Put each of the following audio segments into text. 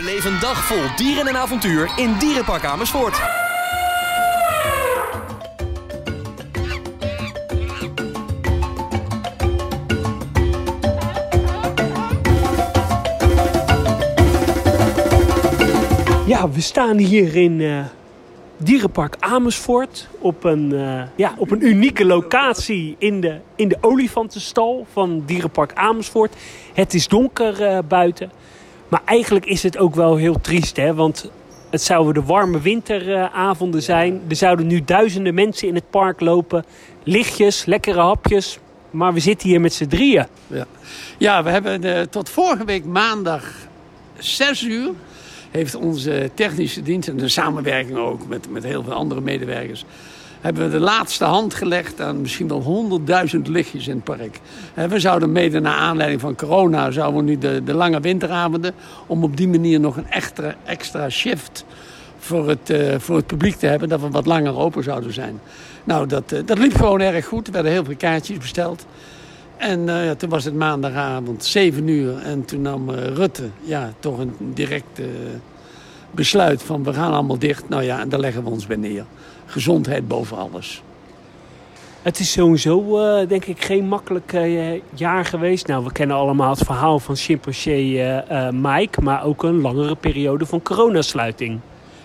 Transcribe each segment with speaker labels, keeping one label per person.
Speaker 1: Beleef een dag vol dieren en avontuur in Dierenpark Amersfoort.
Speaker 2: Ja, we staan hier in eh, Dierenpark Amersfoort op een, eh, ja, op een unieke locatie in de, in de olifantenstal van Dierenpark Amersfoort. Het is donker eh, buiten, maar eigenlijk is het ook wel heel triest, hè? want het zouden de warme winteravonden zijn. Er zouden nu duizenden mensen in het park lopen, lichtjes, lekkere hapjes, maar we zitten hier met z'n drieën.
Speaker 3: Ja. ja, we hebben de, tot vorige week maandag 6 uur heeft onze technische dienst en de samenwerking ook met, met heel veel andere medewerkers hebben we de laatste hand gelegd aan misschien wel 100.000 lichtjes in het park. We zouden mede naar aanleiding van corona, zouden we nu de, de lange winteravonden, om op die manier nog een extra, extra shift voor het, uh, voor het publiek te hebben, dat we wat langer open zouden zijn. Nou, dat, uh, dat liep gewoon erg goed. Er werden heel veel kaartjes besteld. En uh, ja, toen was het maandagavond, 7 uur. En toen nam Rutte ja, toch een direct besluit van we gaan allemaal dicht. Nou ja, en daar leggen we ons bij neer. Gezondheid boven alles.
Speaker 2: Het is sowieso, uh, denk ik, geen makkelijk uh, jaar geweest. Nou, we kennen allemaal het verhaal van chimpansee uh, Mike, maar ook een langere periode van coronasluiting.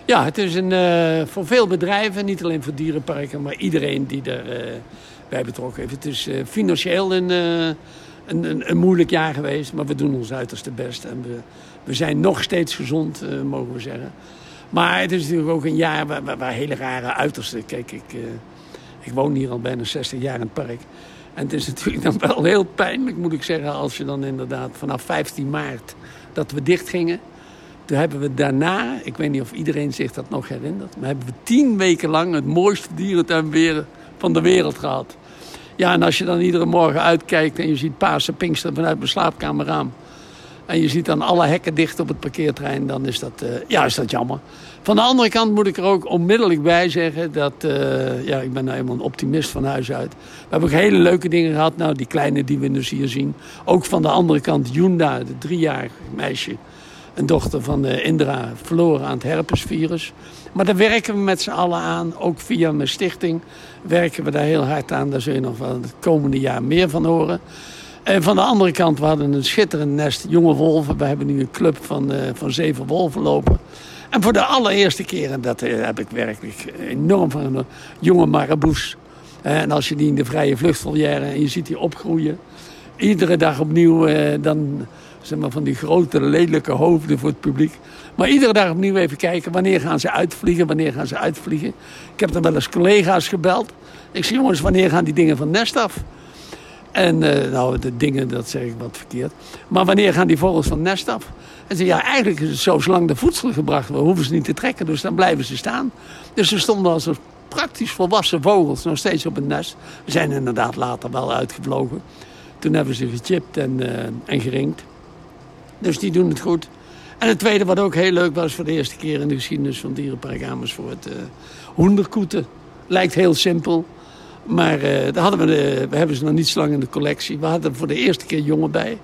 Speaker 3: Ja, het is een, voor veel bedrijven, niet alleen voor dierenparken, maar iedereen die er bij betrokken heeft. Het is financieel een, een, een, een, moeilijk jaar geweest, maar we doen ons uiterste best. En we, we zijn nog steeds gezond, mogen we zeggen. Maar het is natuurlijk ook een jaar waar, waar, hele rare uitersten. Kijk, ik, uh, ik woon hier al bijna 60 jaar in het park. En het is natuurlijk dan wel heel pijnlijk, moet ik zeggen, als je dan inderdaad vanaf 15 maart dat we dicht gingen. Toen hebben we daarna, ik weet niet of iedereen zich dat nog herinnert, maar hebben we tien weken lang het mooiste dierentuin van de wereld gehad. Ja, en als je dan iedere morgen uitkijkt en je ziet Pasen Pinkster vanuit mijn slaapkamerraam en je ziet dan alle hekken dicht op het parkeertrein, dan is dat, uh, dat jammer. Van de andere kant moet ik er ook onmiddellijk bij zeggen dat, uh, ja, ik ben nou eenmaal een optimist van huis uit. We hebben ook hele leuke dingen gehad, nou die kleine die we dus hier zien. Ook van de andere kant Junda, de driejarig meisje, een dochter van uh, Indra, verloren aan het herpesvirus. Maar daar werken we met z'n allen aan, ook via mijn stichting werken we daar heel hard aan. Daar zul je nog wel het komende jaar meer van horen. En van de andere kant, we hadden een schitterend nest jonge wolven. We hebben nu een club van, uh, van zeven wolven lopen. En voor de allereerste keer, en dat uh, heb ik werkelijk enorm van, uh, jonge maraboes. en als je die in de vrije vluchtvolière en je ziet die opgroeien. Iedere dag opnieuw, dan zeg maar van die grote lelijke hoofden voor het publiek. Maar iedere dag opnieuw even kijken, wanneer gaan ze uitvliegen, wanneer gaan ze uitvliegen. Ik heb dan wel eens collega's gebeld. Ik zeg, jongens, wanneer gaan die dingen van nest af? En uh, nou, de dingen, dat zeg ik wat verkeerd. Maar wanneer gaan die vogels van het nest af? En ze ja, eigenlijk is het zo, zolang de voedsel gebracht wordt, hoeven ze niet te trekken. Dus dan blijven ze staan. Dus ze stonden als een praktisch volwassen vogels nog steeds op het nest. We zijn inderdaad later wel uitgevlogen. Toen hebben ze gechipt en, uh, en geringd. Dus die doen het goed. En het tweede wat ook heel leuk was voor de eerste keer in de geschiedenis van Dierenpark Amersfoort. Uh, hoenderkoeten. Lijkt heel simpel. Maar uh, daar hadden we, de, we hebben ze nog niet zo lang in de collectie. We hadden voor de eerste keer jongen bij.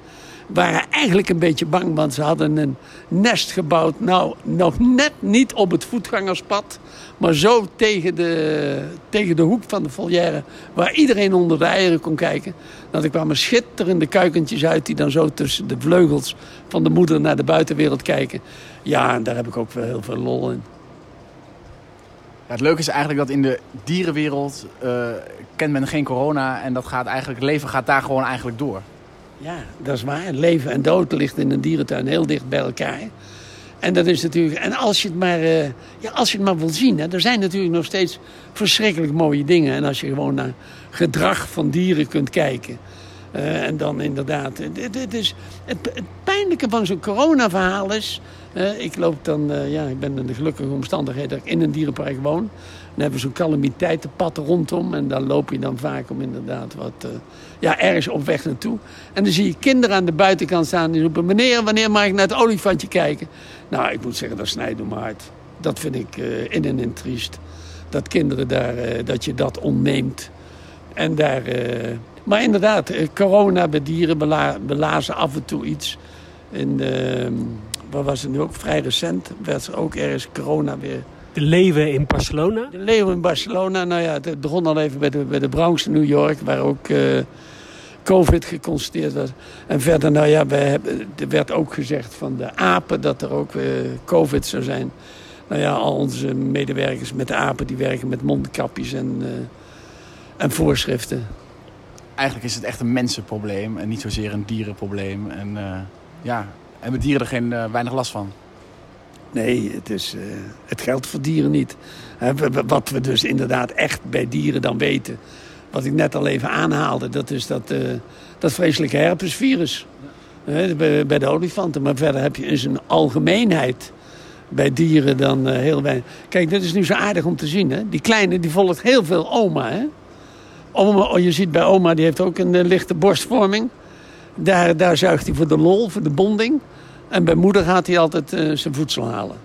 Speaker 3: We waren eigenlijk een beetje bang, want ze hadden een nest gebouwd. Nou, nog net niet op het voetgangerspad. Maar zo tegen de, tegen de hoek van de volière. Waar iedereen onder de eieren kon kijken. Dat ik kwamen schitterende kuikentjes uit. Die dan zo tussen de vleugels van de moeder naar de buitenwereld kijken. Ja, en daar heb ik ook wel heel veel lol in.
Speaker 4: Het leuke is eigenlijk dat in de dierenwereld uh, kent men geen corona. En dat gaat eigenlijk, leven gaat daar gewoon eigenlijk door.
Speaker 3: Ja, dat is waar. Leven en dood ligt in een dierentuin heel dicht bij elkaar. En dat is natuurlijk. En als je het maar, uh, ja, als je het maar wil zien. Hè, er zijn natuurlijk nog steeds verschrikkelijk mooie dingen. En als je gewoon naar gedrag van dieren kunt kijken. Uh, en dan inderdaad. Het, is, het, het pijnlijke van zo'n corona-verhaal is. Uh, ik loop dan, uh, ja, ik ben in de gelukkige omstandigheid dat ik in een dierenpark woon. Dan hebben we zo'n calamiteitenpad rondom. En daar loop je dan vaak om inderdaad wat, uh, ja, ergens op weg naartoe. En dan zie je kinderen aan de buitenkant staan die roepen... meneer, wanneer mag ik naar het olifantje kijken? Nou, ik moet zeggen, dat snijdt mijn hart. Dat vind ik in en in triest. Dat kinderen daar, dat je dat ontneemt. En daar... maar inderdaad, corona bij dieren bela belazen af en toe iets. In, waar was het nu ook vrij recent, werd er ook ergens corona weer
Speaker 2: De leeuwen in Barcelona.
Speaker 3: De Leeuw in Barcelona, nou ja, het begon al even bij de, bij de Bronx in New York, waar ook eh, COVID geconstateerd was. En verder, nou ja, we hebben, er werd ook gezegd van de apen dat er ook eh, COVID zou zijn. Nou ja, al onze medewerkers met de apen die werken met mondkapjes en, eh, en voorschriften.
Speaker 4: Eigenlijk is het echt een mensenprobleem en niet zozeer een dierenprobleem. En eh, ja, hebben dieren er geen, eh, weinig last van.
Speaker 3: Nee, het, is, eh, het geldt voor dieren niet. Wat we dus inderdaad echt bij dieren dan weten... wat ik net al even aanhaalde, dat is dat, eh, dat vreselijke herpesvirus. Bij, bij de olifanten. Maar verder heb je in zijn algemeenheid bij dieren dan heel weinig. Kijk, dit is nu zo aardig om te zien. Hè? Die kleine die volgt heel veel oma. Hè? oma oh, je ziet bij oma, die heeft ook een lichte borstvorming. Daar, daar zuigt hij voor de lol, voor de bonding. En bij moeder gaat hij altijd eh, zijn voedsel halen.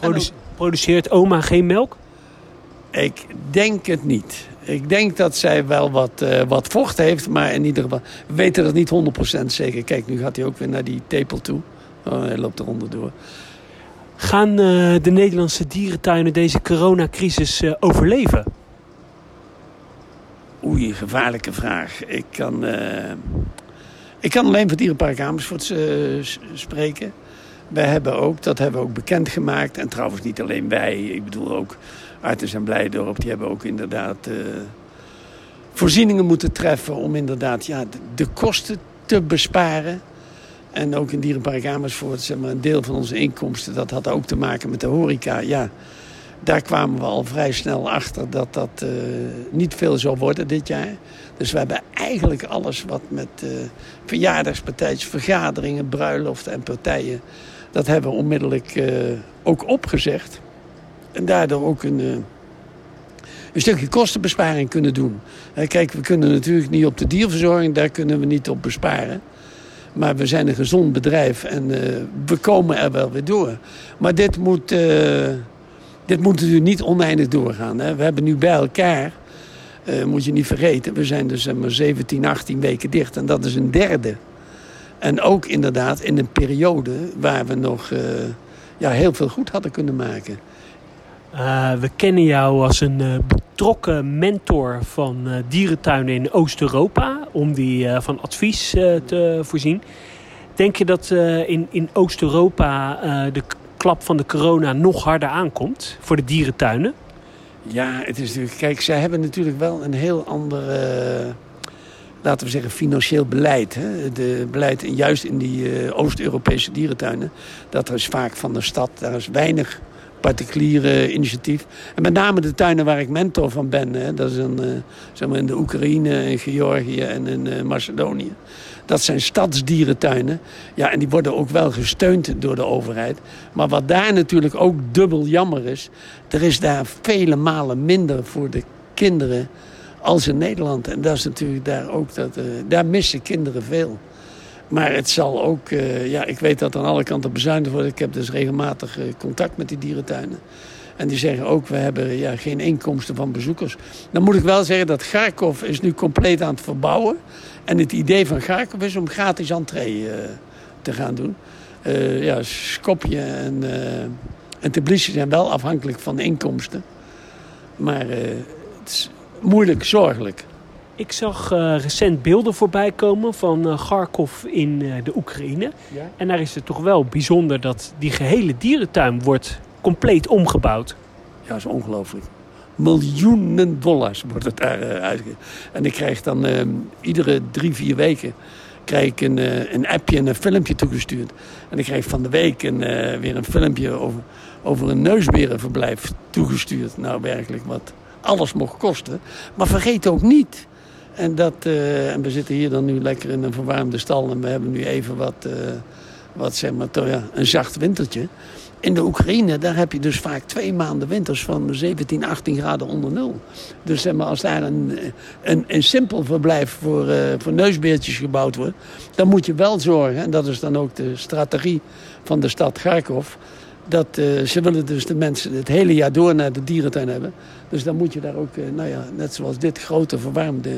Speaker 3: En
Speaker 2: Produce- Produceert oma geen melk?
Speaker 3: Ik denk het niet. Ik denk dat zij wel wat, eh, wat vocht heeft, maar in ieder geval... We weten dat niet 100% zeker. Kijk, nu gaat hij ook weer naar die tepel toe. Oh, hij loopt eronder door.
Speaker 2: Gaan eh, de Nederlandse dierentuinen deze coronacrisis overleven?
Speaker 3: Oei, gevaarlijke vraag. Ik kan, ik kan alleen voor Dierenpark Amersfoort eh, spreken. Wij hebben ook, dat hebben we ook bekendgemaakt. En trouwens niet alleen wij. Ik bedoel ook Artes en Blijdorp. Die hebben ook inderdaad eh, voorzieningen moeten treffen... om inderdaad ja, de, de kosten te besparen. En ook in Dierenpark Amersfoort, zeg maar, een deel van onze inkomsten... dat had ook te maken met de horeca. Ja, daar kwamen we al vrij snel achter dat dat eh, niet veel zou worden dit jaar. Dus we hebben eigenlijk alles wat met eh verjaardagspartijtjes, vergaderingen, bruiloften en partijen... dat hebben we onmiddellijk eh, ook opgezegd. En daardoor ook een, een stukje kostenbesparing kunnen doen. Kijk, we kunnen natuurlijk niet op de dierverzorging, daar kunnen we niet op besparen. Maar we zijn een gezond bedrijf en we komen er wel weer door. Maar dit moet... dit moet natuurlijk niet oneindig doorgaan. Hè. We hebben nu bij elkaar, eh, moet je niet vergeten... we zijn dus maar, 17, 18 weken dicht en dat is een derde. En ook inderdaad in een periode waar we nog eh, ja, heel veel goed hadden kunnen maken.
Speaker 2: Eh, we kennen jou als een betrokken mentor van dierentuinen in Oost-Europa. Om die van advies te voorzien. Denk je dat in, in Oost-Europa de klap van de corona nog harder aankomt voor de dierentuinen?
Speaker 3: Ja, het is natuurlijk... Kijk, zij hebben natuurlijk wel een heel ander... laten we zeggen, financieel beleid. Hè? De beleid juist in die eh, Oost-Europese dierentuinen. Dat is vaak van de stad. Daar is weinig particuliere initiatief. En met name de tuinen waar ik mentor van ben. Hè? Dat is een, eh, zeg maar in de Oekraïne, in Georgië en in eh, Macedonië. Dat zijn stadsdierentuinen. Ja, en die worden ook wel gesteund door de overheid. Maar wat daar natuurlijk ook dubbel jammer is... er is daar vele malen minder voor de kinderen als in Nederland. En dat is natuurlijk daar ook... Dat, eh, daar missen kinderen veel. Maar het zal ook... eh, ja, ik weet dat aan alle kanten bezuinigd wordt. Ik heb dus regelmatig eh, contact met die dierentuinen. En die zeggen ook, we hebben ja, geen inkomsten van bezoekers. Dan moet ik wel zeggen dat Garkov is nu compleet aan het verbouwen. En het idee van Garkov is om gratis entree eh, te gaan doen. Ja, Skopje en, en Tbilisi zijn wel afhankelijk van inkomsten. Maar het is moeilijk, zorgelijk.
Speaker 2: Ik zag eh, recent beelden voorbij komen van eh Kharkov in eh, de Oekraïne.
Speaker 3: Ja.
Speaker 2: En daar is het toch wel bijzonder dat die gehele dierentuin wordt compleet omgebouwd.
Speaker 3: Ja, dat is ongelooflijk. Miljoenen dollars wordt het daar uitgegeven. En ik krijg dan eh, iedere drie, vier weken krijg ik een, een appje en een filmpje toegestuurd. En ik krijg van de week een, weer een filmpje over, over een neusberenverblijf toegestuurd. Nou, werkelijk wat alles mocht kosten. Maar vergeet ook niet. En, dat, eh, en we zitten hier dan nu lekker in een verwarmde stal. En we hebben nu even wat, eh, wat zeg maar, toch, ja, een zacht wintertje. In de Oekraïne, daar heb je dus vaak twee maanden winters van 17, 18 graden onder nul. Dus zeg maar, als daar een, een, een simpel verblijf voor, eh, voor neusbeertjes gebouwd wordt... dan moet je wel zorgen, en dat is dan ook de strategie van de stad Kharkov... dat eh, ze willen dus de mensen het hele jaar door naar de dierentuin hebben. Dus dan moet je daar ook, eh, nou ja, net zoals dit, grote verwarmde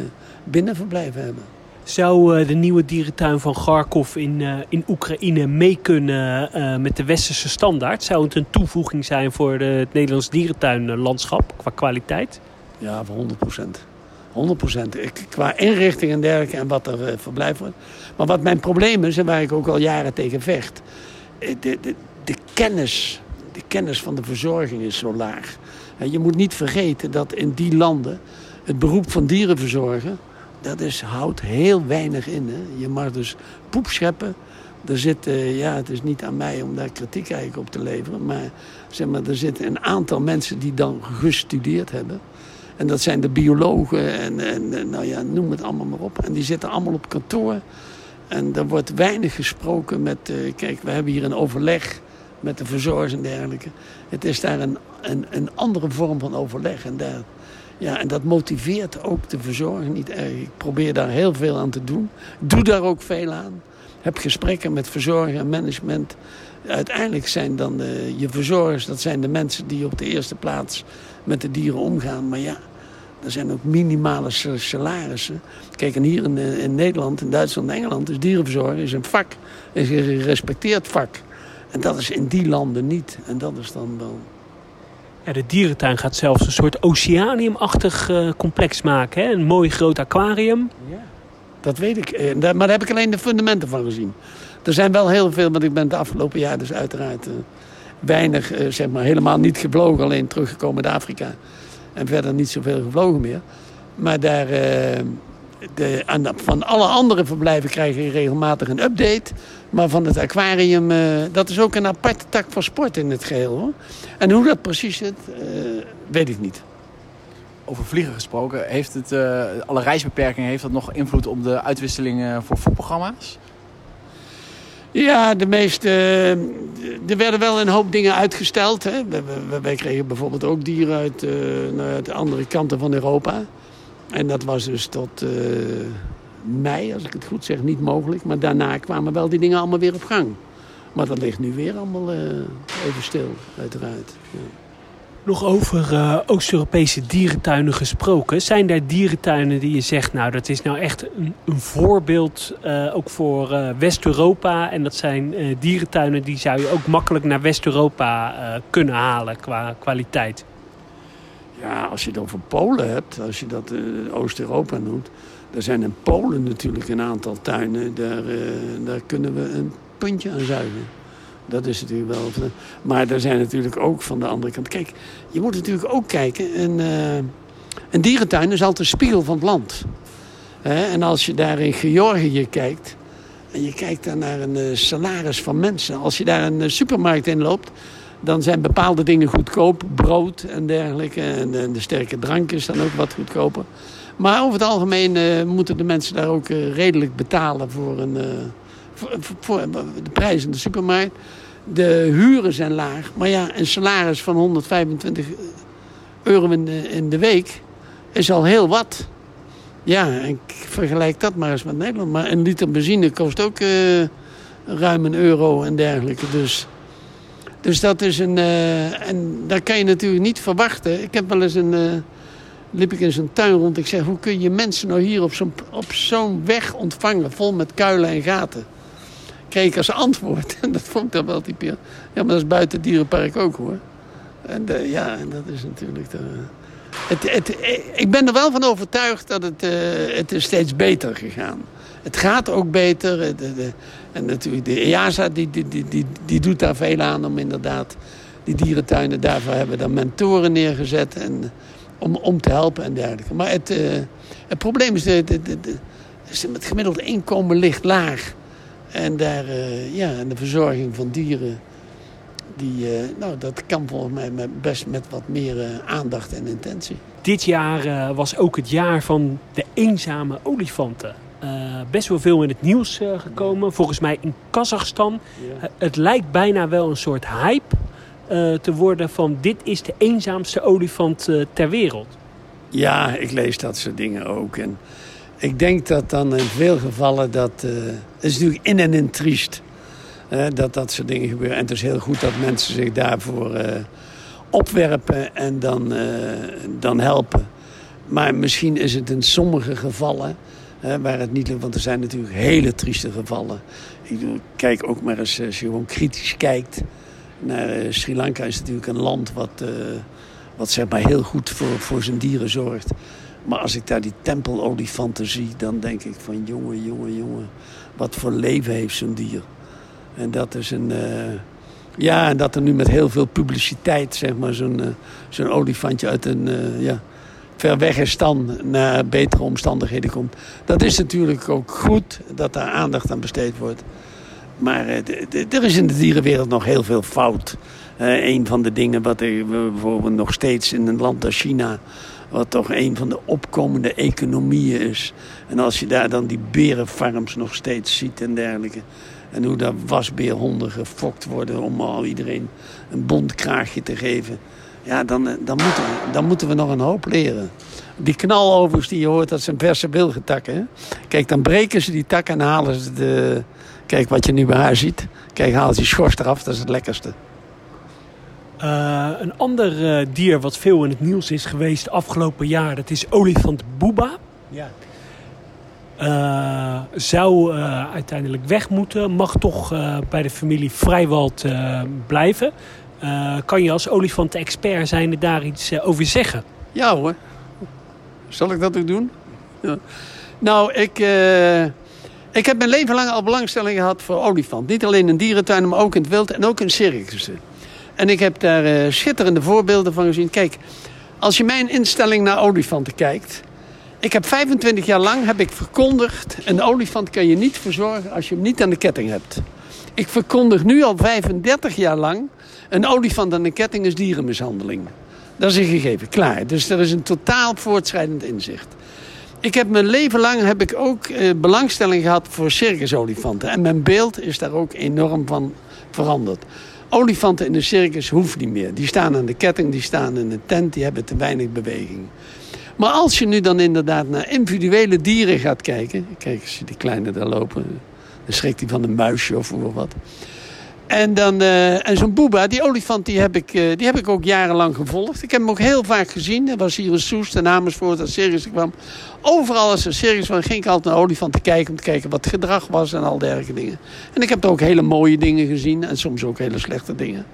Speaker 3: binnenverblijven hebben.
Speaker 2: Zou eh, de nieuwe dierentuin van Garkov in, in Oekraïne mee kunnen met de westerse standaard? Zou het een toevoeging zijn voor de, het Nederlands dierentuinlandschap qua kwaliteit?
Speaker 3: Ja, voor 100 procent. 100 procent. Qua inrichting en dergelijke en wat er uh, verblijf wordt. Maar wat mijn probleem is en waar ik ook al jaren tegen vecht. De, de, de, kennis, de kennis van de verzorging is zo laag. En je moet niet vergeten dat in die landen het beroep van dierenverzorgen dat is, houdt heel weinig in. Hè. Je mag dus poep scheppen. Er zit, uh, ja, het is niet aan mij om daar kritiek eigenlijk op te leveren. Maar, zeg maar er zitten een aantal mensen die dan gestudeerd hebben. En dat zijn de biologen en, en nou ja, noem het allemaal maar op. En die zitten allemaal op kantoor. En er wordt weinig gesproken met... Uh, kijk, we hebben hier een overleg met de verzorgers en dergelijke. Het is daar een, een, een andere vorm van overleg. En daar, ja, en dat motiveert ook de verzorger niet erg. Ik probeer daar heel veel aan te doen. Doe daar ook veel aan. Heb gesprekken met verzorger en management. Uiteindelijk zijn dan de, je verzorgers, dat zijn de mensen die op de eerste plaats met de dieren omgaan. Maar ja, er zijn ook minimale salarissen. Kijk, en hier in, in Nederland, in Duitsland en Engeland is dierenverzorger is een vak. Is een gerespecteerd vak. En dat is in die landen niet. En dat is dan wel
Speaker 2: ja, de dierentuin gaat zelfs een soort oceaniumachtig uh, complex maken. Hè? Een mooi groot aquarium.
Speaker 3: Ja. Dat weet ik. Eh, maar daar heb ik alleen de fundamenten van gezien. Er zijn wel heel veel, want ik ben het afgelopen jaar dus uiteraard uh, weinig, uh, zeg maar helemaal niet gevlogen. Alleen teruggekomen uit Afrika. En verder niet zoveel gevlogen meer. Maar daar, de, van alle andere verblijven krijg je regelmatig een update. Maar van het aquarium, uh, dat is ook een aparte tak van sport in het geheel. Hoor. En hoe dat precies zit, uh, weet ik niet.
Speaker 4: Over vliegen gesproken, heeft het, uh, alle reisbeperkingen, heeft dat nog invloed op de uitwisseling voor voetprogramma's?
Speaker 3: Ja, de meeste. Er werden wel een hoop dingen uitgesteld. Hè. Wij kregen bijvoorbeeld ook dieren uit, naar de andere kanten van Europa. En dat was dus tot mei, als ik het goed zeg, niet mogelijk. Maar daarna kwamen wel die dingen allemaal weer op gang. Maar dat ligt nu weer allemaal uh, even stil, uiteraard. Ja.
Speaker 2: Nog over uh, Oost-Europese dierentuinen gesproken. Zijn er dierentuinen die je zegt, nou dat is nou echt een, een voorbeeld uh, ook voor uh, West-Europa. En dat zijn dierentuinen die zou je ook makkelijk naar West-Europa kunnen halen qua kwaliteit.
Speaker 3: Ja, als je het over Polen hebt, als je dat Oost-Europa noemt. Er zijn in Polen natuurlijk een aantal tuinen. Daar, uh, daar kunnen we een puntje aan zuigen. Dat is natuurlijk wel. Maar er zijn natuurlijk ook van de andere kant. Kijk, je moet natuurlijk ook kijken. Een, uh, een dierentuin is altijd een spiegel van het land. en als je daar in Georgië kijkt. En je kijkt daar naar een uh, salaris van mensen. Als je daar een supermarkt in loopt. Dan zijn bepaalde dingen goedkoop. Brood en dergelijke. En de sterke drank is dan ook wat goedkoper. Maar over het algemeen uh, moeten de mensen daar ook uh, redelijk betalen voor, een, uh, voor, de prijs in de supermarkt. De huren zijn laag. Maar ja, een salaris van 125 euro in de, in de week is al heel wat. Ja, ik vergelijk dat maar eens met Nederland. Maar een liter benzine kost ook ruim een euro en dergelijke. Dus, dus dat is een... en daar kan je natuurlijk niet verwachten. Ik heb wel eens een liep ik in zo'n tuin rond. Ik zeg, hoe kun je mensen nou hier op zo'n, weg ontvangen, vol met kuilen en gaten? Kreeg ik als antwoord, en dat vond ik dan wel typerend. Ja, maar dat is buiten het dierenpark ook hoor. En de, ja, dat is natuurlijk... Het, het, ik ben er wel van overtuigd dat het, uh, het is steeds beter gegaan. Het gaat ook beter. De, de, en natuurlijk de EASA die, die, die, die, doet daar veel aan om inderdaad die dierentuinen. Daarvoor hebben dan mentoren neergezet. En om, om te helpen en dergelijke. Maar het, uh, het probleem is, de, de, de, het gemiddelde inkomen ligt laag. En, daar, uh, ja, en de verzorging van dieren, die, uh, nou, dat kan volgens mij best met wat meer aandacht en intentie.
Speaker 2: Dit jaar was ook het jaar van de eenzame olifanten. best wel veel in het nieuws gekomen. Volgens mij in Kazachstan. Ja. het lijkt bijna wel een soort hype uh, te worden van dit is de eenzaamste olifant uh, ter wereld.
Speaker 3: Ja, ik lees dat soort dingen ook. En ik denk dat dan in veel gevallen dat... Uh, het is natuurlijk in en in triest dat dat soort dingen gebeuren. En het is heel goed dat mensen zich daarvoor opwerpen en dan, dan helpen. Maar misschien is het in sommige gevallen waar het niet, want er zijn natuurlijk hele trieste gevallen. Ik kijk ook maar eens, als je gewoon kritisch kijkt Sri Lanka is natuurlijk een land wat, eh, wat zeg maar heel goed voor, voor zijn dieren zorgt. Maar als ik daar die tempelolifanten zie, dan denk ik van jongen, jongen, jongen, wat voor leven heeft zo'n dier. En dat is een. eh, ja, en dat er nu met heel veel publiciteit, zeg maar, zo'n eh, zo'n olifantje uit een ja, ver weg is stand naar betere omstandigheden komt. Dat is natuurlijk ook goed dat daar aandacht aan besteed wordt. Maar eh, er is in de dierenwereld nog heel veel fout. Eh, een van de dingen wat er bijvoorbeeld nog steeds in een land als China... wat toch een van de opkomende economieën is. En als je daar dan die berenfarms nog steeds ziet en dergelijke... en hoe daar wasbeerhonden gefokt worden om al iedereen een bont kraagje te geven... ja, dan, eh, dan, moeten we, dan moeten we nog een hoop leren. Die knalovers die je hoort, dat zijn verse wilgetakken. Kijk, dan breken ze die takken en halen ze de... Kijk wat je nu bij haar ziet. Kijk, haal die schors eraf, dat is het lekkerste.
Speaker 2: Eh, een ander eh, dier wat veel in het nieuws is geweest afgelopen jaar, dat is olifant Booba.
Speaker 3: Ja.
Speaker 2: Eh, zou eh, uiteindelijk weg moeten, mag toch eh, bij de familie Vrijwald eh, blijven. Eh, kan je als olifant-expert zijn daar iets over zeggen?
Speaker 3: Ja hoor. Zal ik dat ook doen? Ja. Nou, ik, eh, ik heb mijn leven lang al belangstelling gehad voor olifant. Niet alleen in dierentuinen, maar ook in het wild en ook in circussen. En ik heb daar eh, schitterende voorbeelden van gezien. Kijk, als je mijn instelling naar olifanten kijkt... Ik heb 25 jaar lang heb ik verkondigd... een olifant kan je niet verzorgen als je hem niet aan de ketting hebt. Ik verkondig nu al 35 jaar lang... een olifant aan de ketting is dierenmishandeling. Dat is een gegeven, klaar. Dus er is een totaal voortschrijdend inzicht. Ik heb mijn leven lang heb ik ook eh, belangstelling gehad voor circusolifanten. En mijn beeld is daar ook enorm van veranderd. Olifanten in de circus hoeft niet meer. Die staan aan de ketting, die staan in een tent, die hebben te weinig beweging. Maar als je nu dan inderdaad naar individuele dieren gaat kijken... Kijk, je die kleine daar lopen, dan schrikt hij van een muisje of wat. En, dan, eh, en zo'n Boeba, die olifant, die heb, ik, eh, die heb ik ook jarenlang gevolgd. Ik heb hem ook heel vaak gezien. Hij was hier in Soest en Amersfoort als circus kwam. Overal als er circus was, ging ik altijd naar olifanten kijken... om te kijken wat het gedrag was en al dergelijke dingen. En ik heb er ook hele mooie dingen gezien en soms ook hele slechte dingen.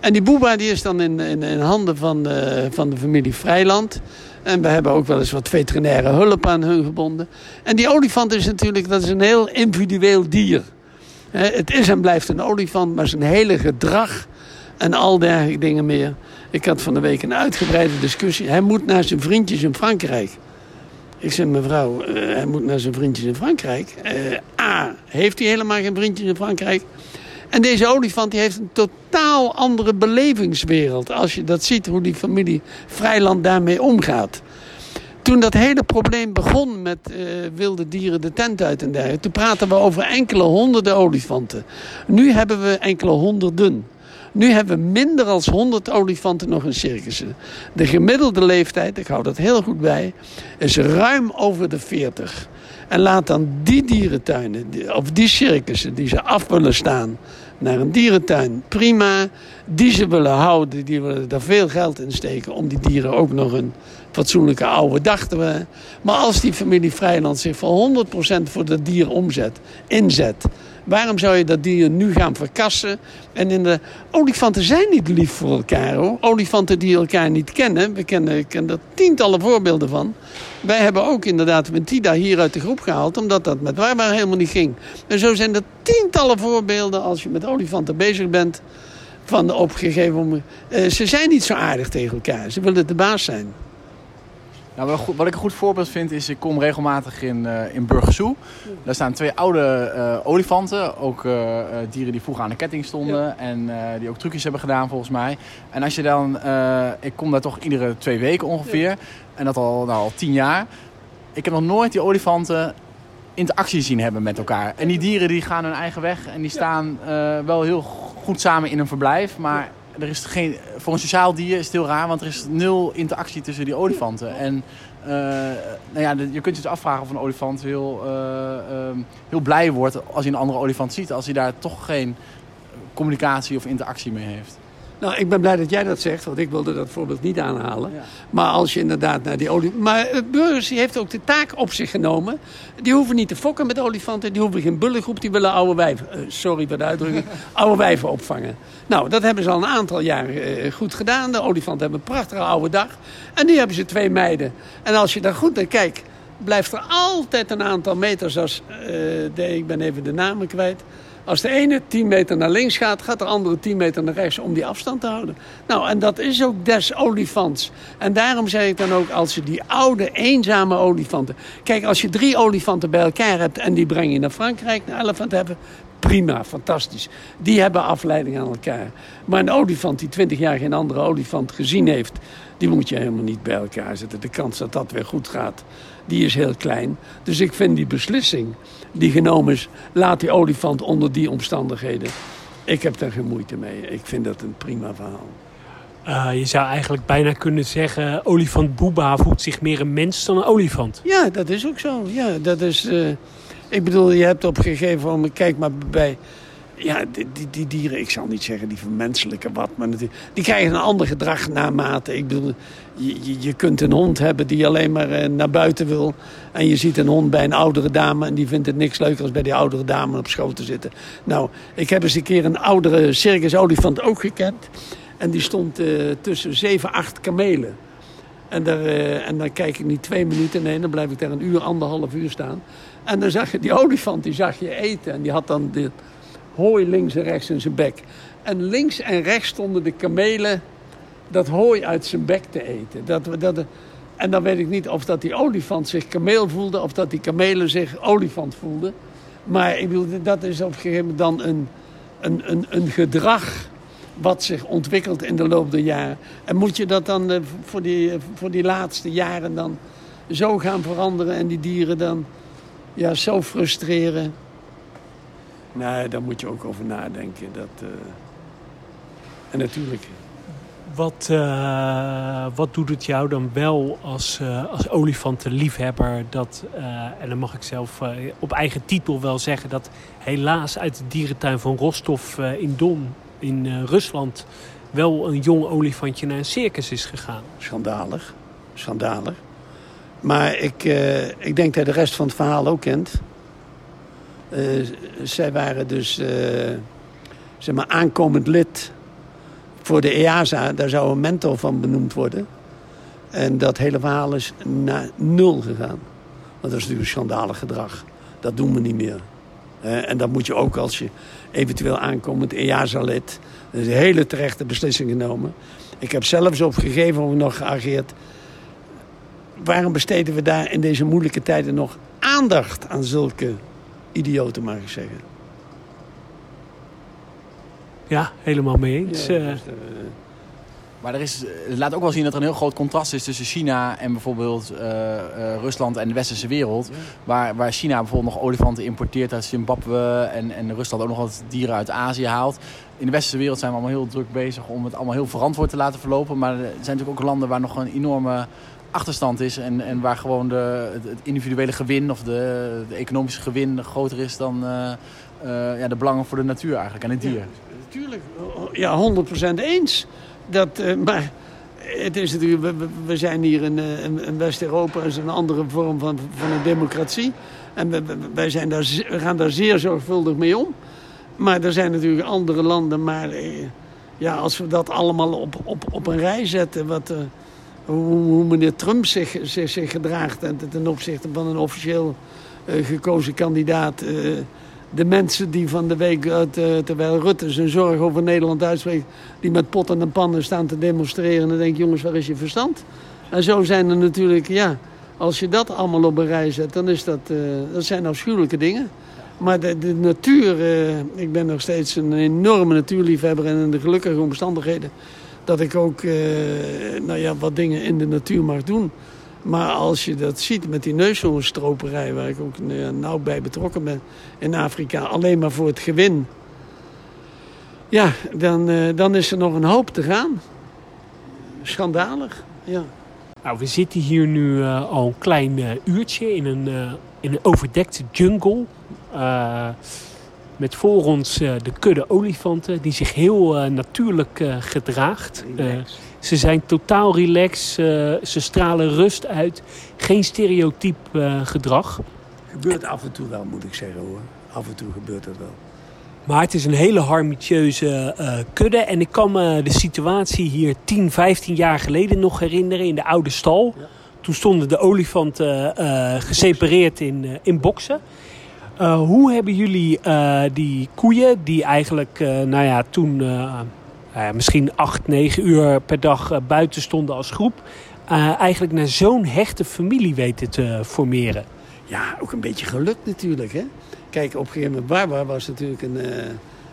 Speaker 3: En die Boeba die is dan in, in, in handen van de, van de familie Vrijland. En we hebben ook wel eens wat veterinaire hulp aan hun gebonden. En die olifant is natuurlijk dat is een heel individueel dier. Hè, Het is en blijft een olifant, maar zijn hele gedrag en al dergelijke dingen meer. Ik had van de week een uitgebreide discussie. Hij moet naar zijn vriendjes in Frankrijk. Ik zeg, mevrouw, eh, hij moet naar zijn vriendjes in Frankrijk. Eh, A, heeft hij helemaal geen vriendjes in Frankrijk? En deze olifant die heeft een totaal andere belevingswereld. Als je dat ziet, hoe die familie Vrijland daarmee omgaat. Toen dat hele probleem begon met eh, wilde dieren de tent uit en dergelijke... toen praten we over enkele honderden olifanten. Nu hebben we enkele honderden. Nu hebben we minder dan 100 olifanten nog in circussen. De gemiddelde leeftijd, ik hou dat heel goed bij, is ruim over de 40. En laat dan die dierentuinen, die- of die circussen die ze af willen staan naar een dierentuin, prima. Die ze willen houden, die willen daar veel geld in steken om die dieren ook nog een fatsoenlijke oude te hebben. Maar als die familie Vrijland zich voor 100% voor dat dier omzet, inzet, waarom zou je dat dier nu gaan verkassen? En in de olifanten zijn niet lief voor elkaar hoor. Olifanten die elkaar niet kennen, we kennen, ik er tientallen voorbeelden van. Wij hebben ook inderdaad Mentida hier uit de groep gehaald, omdat dat met Waarbaar helemaal niet ging. En zo zijn er tientallen voorbeelden als je met olifanten bezig bent. Van de opgegeven. Eh, ze zijn niet zo aardig tegen elkaar. Ze willen de baas zijn.
Speaker 4: Nou, wat, ik een goed voorbeeld vind is, ik kom regelmatig in, eh in Burgersoe. Daar staan twee oude eh, olifanten, ook eh, dieren die vroeger aan de ketting stonden en die ook trucjes hebben gedaan volgens mij. En als je dan, ik kom daar toch iedere twee weken ongeveer en dat al, nou, al tien jaar. Ik heb nog nooit die olifanten interactie zien hebben met elkaar. En die dieren die gaan hun eigen weg en die staan wel heel goed samen in een verblijf, maar er is geen, voor een sociaal dier is het heel raar, want er is nul interactie tussen die olifanten. En eh, nou ja, je kunt je dus afvragen of een olifant heel, eh, ehm, heel blij wordt als hij een andere olifant ziet. Als hij daar toch geen communicatie of interactie mee heeft.
Speaker 3: Nou, ik ben blij dat jij dat zegt, want ik wilde dat voorbeeld niet aanhalen. Maar als je inderdaad naar die olie... Maar uh, Burgers die heeft ook de taak op zich genomen. Die hoeven niet te fokken met olifanten. Die hoeven geen bullengroep, die willen oude wijven... Uh, sorry voor de uitdrukking. oude wijven opvangen. Nou, dat hebben ze al een aantal jaren uh, goed gedaan. De olifanten hebben een prachtige oude dag. En nu hebben ze twee meiden. En als je daar goed naar kijkt... blijft er altijd een aantal meters als... De, ik ben even de namen kwijt... Als de ene 10 meter naar links gaat, gaat de andere 10 meter naar rechts om die afstand te houden. Nou, en dat is ook des olifants. En daarom zeg ik dan ook, als je die oude, eenzame olifanten... Kijk, als je drie olifanten bij elkaar hebt en die breng je naar Frankrijk, naar elefant hebben... Prima, fantastisch. Die hebben afleiding aan elkaar. Maar een olifant die 20 jaar geen andere olifant gezien heeft... die moet je helemaal niet bij elkaar zetten. De kans dat dat weer goed gaat, die is heel klein. Dus ik vind die beslissing die genomen is. Laat die olifant onder die omstandigheden. Ik heb daar geen moeite mee. Ik vind dat een prima verhaal.
Speaker 2: Uh, je zou eigenlijk bijna kunnen zeggen... olifant Boeba voelt zich meer een mens dan een olifant.
Speaker 3: Ja, dat is ook zo. Ja, dat is, uh, ik bedoel, je hebt op een gegeven moment... Kijk maar bij ja, die, die, dieren, ik zal niet zeggen die vermenselijken wat, maar die krijgen een ander gedrag naarmate. Ik bedoel, je, je, kunt een hond hebben die alleen maar uh, naar buiten wil. En je ziet een hond bij een oudere dame en die vindt het niks leuker als bij die oudere dame op schoot te zitten. Nou, ik heb eens een keer een oudere circus olifant ook gekend. En die stond uh, tussen zeven, acht kamelen. En daar, uh, en dan kijk ik niet twee minuten, nee, dan blijf ik daar een uur, anderhalf uur staan. En dan zag je die olifant, die zag je eten. En die had dan dit hooi links en rechts in zijn bek. En links en rechts stonden de kamelen dat hooi uit zijn bek te eten. Dat, dat, en dan weet ik niet of dat die olifant zich kameel voelde... of dat die kamelen zich olifant voelden. Maar ik bedoel, dat is op een gegeven moment dan een, een, een, een gedrag wat zich ontwikkelt in de loop der jaren. En moet je dat dan eh, voor die, voor die laatste jaren dan zo gaan veranderen... en die dieren dan ja, zo frustreren... Nee, daar moet je ook over nadenken. Dat, uh... En natuurlijk.
Speaker 2: Wat, uh, wat doet het jou dan wel als, uh, als olifantenliefhebber? Dat, en dan mag ik zelf op eigen titel wel zeggen dat helaas uit de dierentuin van Rostov in Don in Rusland wel een jong olifantje naar een circus is gegaan.
Speaker 3: Schandalig. Schandalig. Maar ik, ik denk dat de rest van het verhaal ook kent. Uh, zij waren dus uh, zeg maar aankomend lid voor de EASA. Daar zou een mentor van benoemd worden. En dat hele verhaal is naar nul gegaan. Want dat is natuurlijk schandalig gedrag. Dat doen we niet meer. Uh, en dat moet je ook als je eventueel aankomend EASA-lid... Dat is een hele terechte beslissing genomen. Ik heb zelfs op gegeven moment nog geageerd... waarom besteden we daar in deze moeilijke tijden nog aandacht aan zulke idioten, mag ik zeggen.
Speaker 2: Ja, helemaal mee eens. Ja, dus, uh...
Speaker 4: Maar er is, het laat ook wel zien dat er een heel groot contrast is tussen China en bijvoorbeeld uh, uh, Rusland en de westerse wereld. Ja. Waar, waar China bijvoorbeeld nog olifanten importeert uit Zimbabwe en, en Rusland ook nog wat dieren uit Azië haalt. In de westerse wereld zijn we allemaal heel druk bezig om het allemaal heel verantwoord te laten verlopen. Maar er zijn natuurlijk ook landen waar nog een enorme achterstand is en, en waar gewoon de, het individuele gewin of de, de economische gewin groter is dan uh, uh, ja, de belangen voor de natuur eigenlijk en het dier.
Speaker 3: natuurlijk, ja, 100% eens. Dat, uh, maar het is natuurlijk, we, zijn hier in, West-Europa, is een andere vorm van, van een democratie. En wij zijn daar, we gaan daar zeer zorgvuldig mee om. Maar er zijn natuurlijk andere landen, maar ja, als we dat allemaal op, op, op een rij zetten, wat hoe, meneer Trump zich, zich, zich gedraagt ten opzichte van een officieel uh, gekozen kandidaat. Uh, de mensen die van de week, uh, terwijl Rutte zijn zorg over Nederland uitspreekt, die met potten en pannen staan te demonstreren. En dan denk je, jongens, waar is je verstand? En zo zijn er natuurlijk, ja, als je dat allemaal op een rij zet, dan is dat, dat zijn afschuwelijke dingen. Maar de, de natuur, ik ben nog steeds een enorme natuurliefhebber en in de gelukkige omstandigheden dat ik ook uh, nou ja, wat dingen in de natuur mag doen. Maar als je dat ziet met die neushoornstroperij... waar ik ook uh, nauw bij betrokken ben in Afrika... alleen maar voor het gewin... ja, dan, uh, dan is er nog een hoop te gaan. Schandalig, ja.
Speaker 2: Nou, we zitten hier nu al een klein uurtje in een, in een overdekte jungle... Met voor ons eh, de kudde olifanten die zich heel eh, natuurlijk eh, gedraagt. Ze zijn totaal relaxed, ze stralen rust uit. Geen stereotyp gedrag.
Speaker 3: Gebeurt af en toe wel, moet ik zeggen hoor. Af en toe gebeurt dat wel.
Speaker 2: Maar het is een hele harmonieuze eh, kudde. En ik kan me de situatie hier 10, 15 jaar geleden nog herinneren in de oude stal.
Speaker 3: Ja.
Speaker 2: Toen stonden de olifanten eh, gesepareerd in, in boksen. Eh, hoe hebben jullie eh, die koeien, die eigenlijk eh, nou ja, toen misschien 8, 9 uur per dag buiten stonden als groep, eigenlijk naar zo'n hechte familie weten te formeren?
Speaker 3: Ja, ook een beetje geluk natuurlijk. Hè? Kijk, op een gegeven moment, Barbara was natuurlijk een,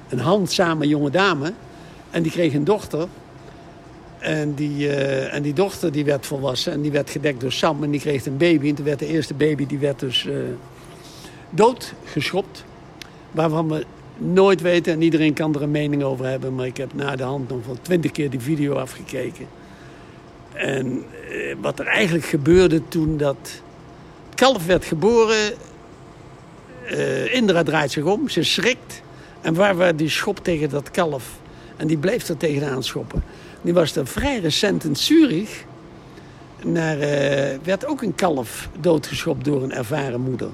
Speaker 3: een handzame jonge dame. En die kreeg een dochter. En die, en die dochter die werd volwassen en die werd gedekt door Sam. En die kreeg een baby. En toen werd de eerste baby die werd dus doodgeschopt. Waarvan we nooit weten, en iedereen kan er een mening over hebben... maar ik heb na de hand nog wel twintig keer die video afgekeken. En eh, wat er eigenlijk gebeurde toen dat kalf werd geboren... eh, Indra draait zich om, ze schrikt. En waar we die schop tegen dat kalf. En die bleef er tegenaan schoppen. Die was er vrij recent in Zurich. Naar, eh, werd ook een kalf doodgeschopt door een ervaren moeder.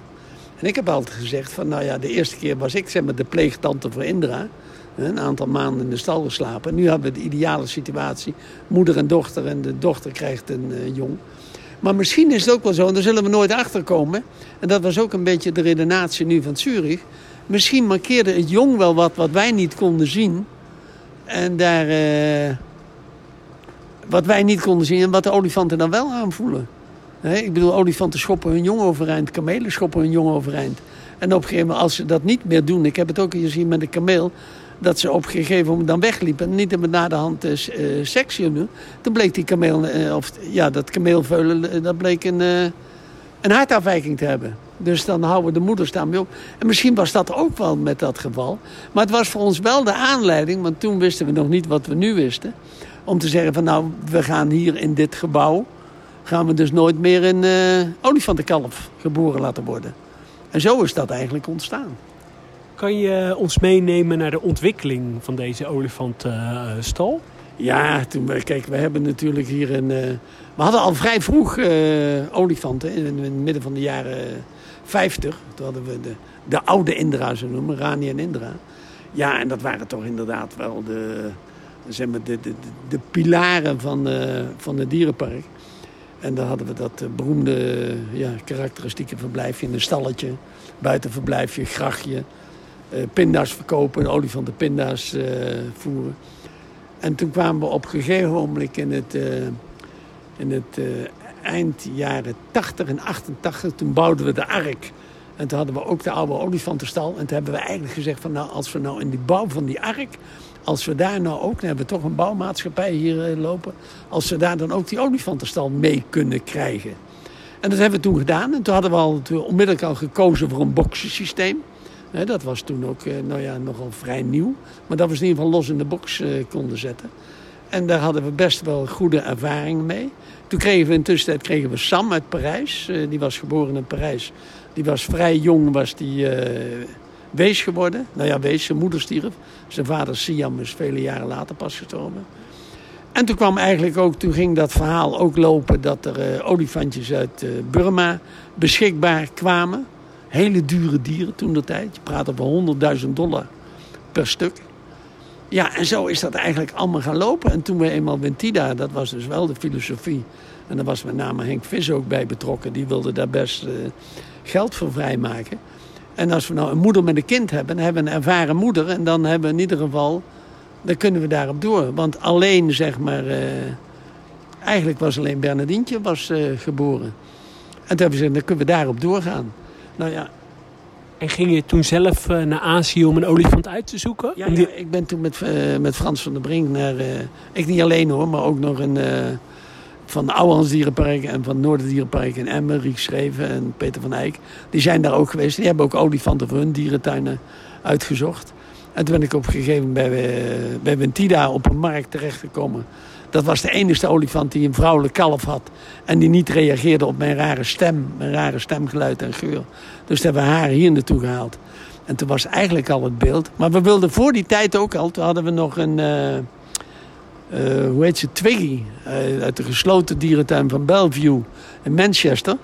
Speaker 3: En ik heb altijd gezegd van, nou ja, de eerste keer was ik zeg maar de pleegtante voor Indra. Een aantal maanden in de stal geslapen. Nu hebben we de ideale situatie. Moeder en dochter en de dochter krijgt een eh, jong. Maar misschien is het ook wel zo, en daar zullen we nooit achter komen. En dat was ook een beetje de redenatie nu van Zurich. Misschien markeerde het jong wel wat wat wij niet konden zien. En daar... eh, wat wij niet konden zien en wat de olifanten dan wel aanvoelen. Ik bedoel, olifanten schoppen hun jong overeind, kamelen schoppen hun jong overeind. En op een gegeven moment, als ze dat niet meer doen... ik heb het ook gezien met een kameel... dat ze op een gegeven moment dan wegliepen... en niet meer na de hand uh, seks doen. Toen bleek die kameel... eh, of ja, dat kameelveulen, eh, dat bleek een, eh, een hartafwijking te hebben. Dus dan houden de moeders daarmee op. En misschien was dat ook wel met dat geval. Maar het was voor ons wel de aanleiding... want toen wisten we nog niet wat we nu wisten... om te zeggen van nou, we gaan hier in dit gebouw... gaan we dus nooit meer een eh olifantenkalf geboren laten worden. En zo is dat eigenlijk ontstaan.
Speaker 2: Kan je ons meenemen naar de ontwikkeling van deze olifantenstal?
Speaker 3: Ja, toen we, kijk, we hebben natuurlijk hier een. eh, we hadden al vrij vroeg eh, olifanten in, in het midden van de jaren 50. Toen hadden we de, de oude Indra, zo noemen, Rani en Indra. Ja, en dat waren toch inderdaad wel de, zeg maar, de, de, de, de pilaren van, eh, van het dierenpark. En daar hadden we dat eh, beroemde ja, karakteristieke verblijfje in een stalletje. Buitenverblijfje, grachtje. eh, pinda's verkopen, olifanten pinda's eh, voeren. En toen kwamen we op een gegeven moment in het, eh, in het eind jaren 80 en 88, toen bouwden we de Ark. En toen hadden we ook de oude olifantenstal. En toen hebben we eigenlijk gezegd van nou, als we nou in die bouw van die Ark, als we daar nou ook, dan hebben toch een bouwmaatschappij hier eh, lopen, als we daar dan ook die olifantenstal mee kunnen krijgen. En dat hebben we toen gedaan. En toen hadden we al onmiddellijk al gekozen voor een boxensysteem. Dat was toen ook eh, nou ja, nogal vrij nieuw. Maar dat we in ieder geval los in de box eh, konden zetten. En daar hadden we best wel goede ervaringen mee. Toen kregen we intussen kregen we Sam uit Parijs. Die was geboren in Parijs. Die was vrij jong, was die wees geworden. Nou ja, wees, zijn moeder stierf. Zijn vader Siam is vele jaren later pas gestorven. En toen kwam eigenlijk ook, toen ging dat verhaal ook lopen dat er eh, olifantjes uit eh, Burma beschikbaar kwamen. Hele dure dieren toen de tijd. Je praat over 100.000 dollar per stuk. Ja, en zo is dat eigenlijk allemaal gaan lopen. En toen we eenmaal Wentida, dat was dus wel de filosofie. En daar was met name Henk Vis ook bij betrokken. Die wilde daar best eh, geld voor vrijmaken. En als we nou een moeder met een kind hebben, dan hebben we een ervaren moeder. En dan hebben we in ieder geval, dan kunnen we daarop door. Want alleen, zeg maar, eh, eigenlijk was alleen Bernardientje was, eh, geboren. En toen hebben we gezegd, dan kunnen we daarop doorgaan. Nou ja,
Speaker 2: En ging je toen zelf eh, naar Azië om een olifant uit te zoeken?
Speaker 3: Ja, ik ben toen met, met Frans van der Brink naar... ik niet alleen hoor, maar ook nog een... van de Ouwehands Dierenpark en van Noorden Dierenpark in Emmen, Riek Schreven en Peter van Eyck. Die zijn daar ook geweest. Die hebben ook olifanten voor hun dierentuinen uitgezocht. En toen ben ik op een gegeven moment bij, eh, bij op een markt terechtgekomen. Dat was de enige olifant die een vrouwelijk kalf had. En die niet reageerde op mijn rare stem. Mijn rare stemgeluid en geur. Dus toen hebben we haar hier naartoe gehaald. En toen was eigenlijk al het beeld. Maar we wilden voor die tijd ook al. Toen hadden we nog een. eh, eh, hoe heet ze? Twiggy. eh, uit de gesloten dierentuin van Bellevue in Manchester.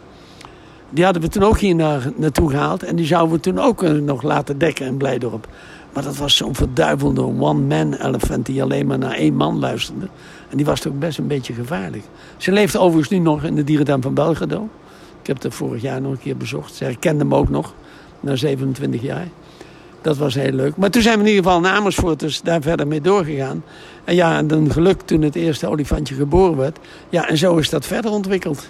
Speaker 3: Die hadden we toen ook hier naar, naartoe gehaald. En die zouden we toen ook eh, nog laten dekken in Blijdorp. Maar dat was zo'n verduivelde one-man elephant die alleen maar naar één man luisterde. En die was toch best een beetje gevaarlijk. Ze leeft overigens nu nog in de dierentuin van Belgrado. Ik heb het vorig jaar nog een keer bezocht. Ze herkende hem ook nog, na 27 jaar. Dat was heel leuk. Maar toen zijn we in ieder geval naar Amersfoort dus daar verder mee doorgegaan. En ja, en dan geluk toen het eerste olifantje geboren werd. Ja, en zo is dat verder ontwikkeld.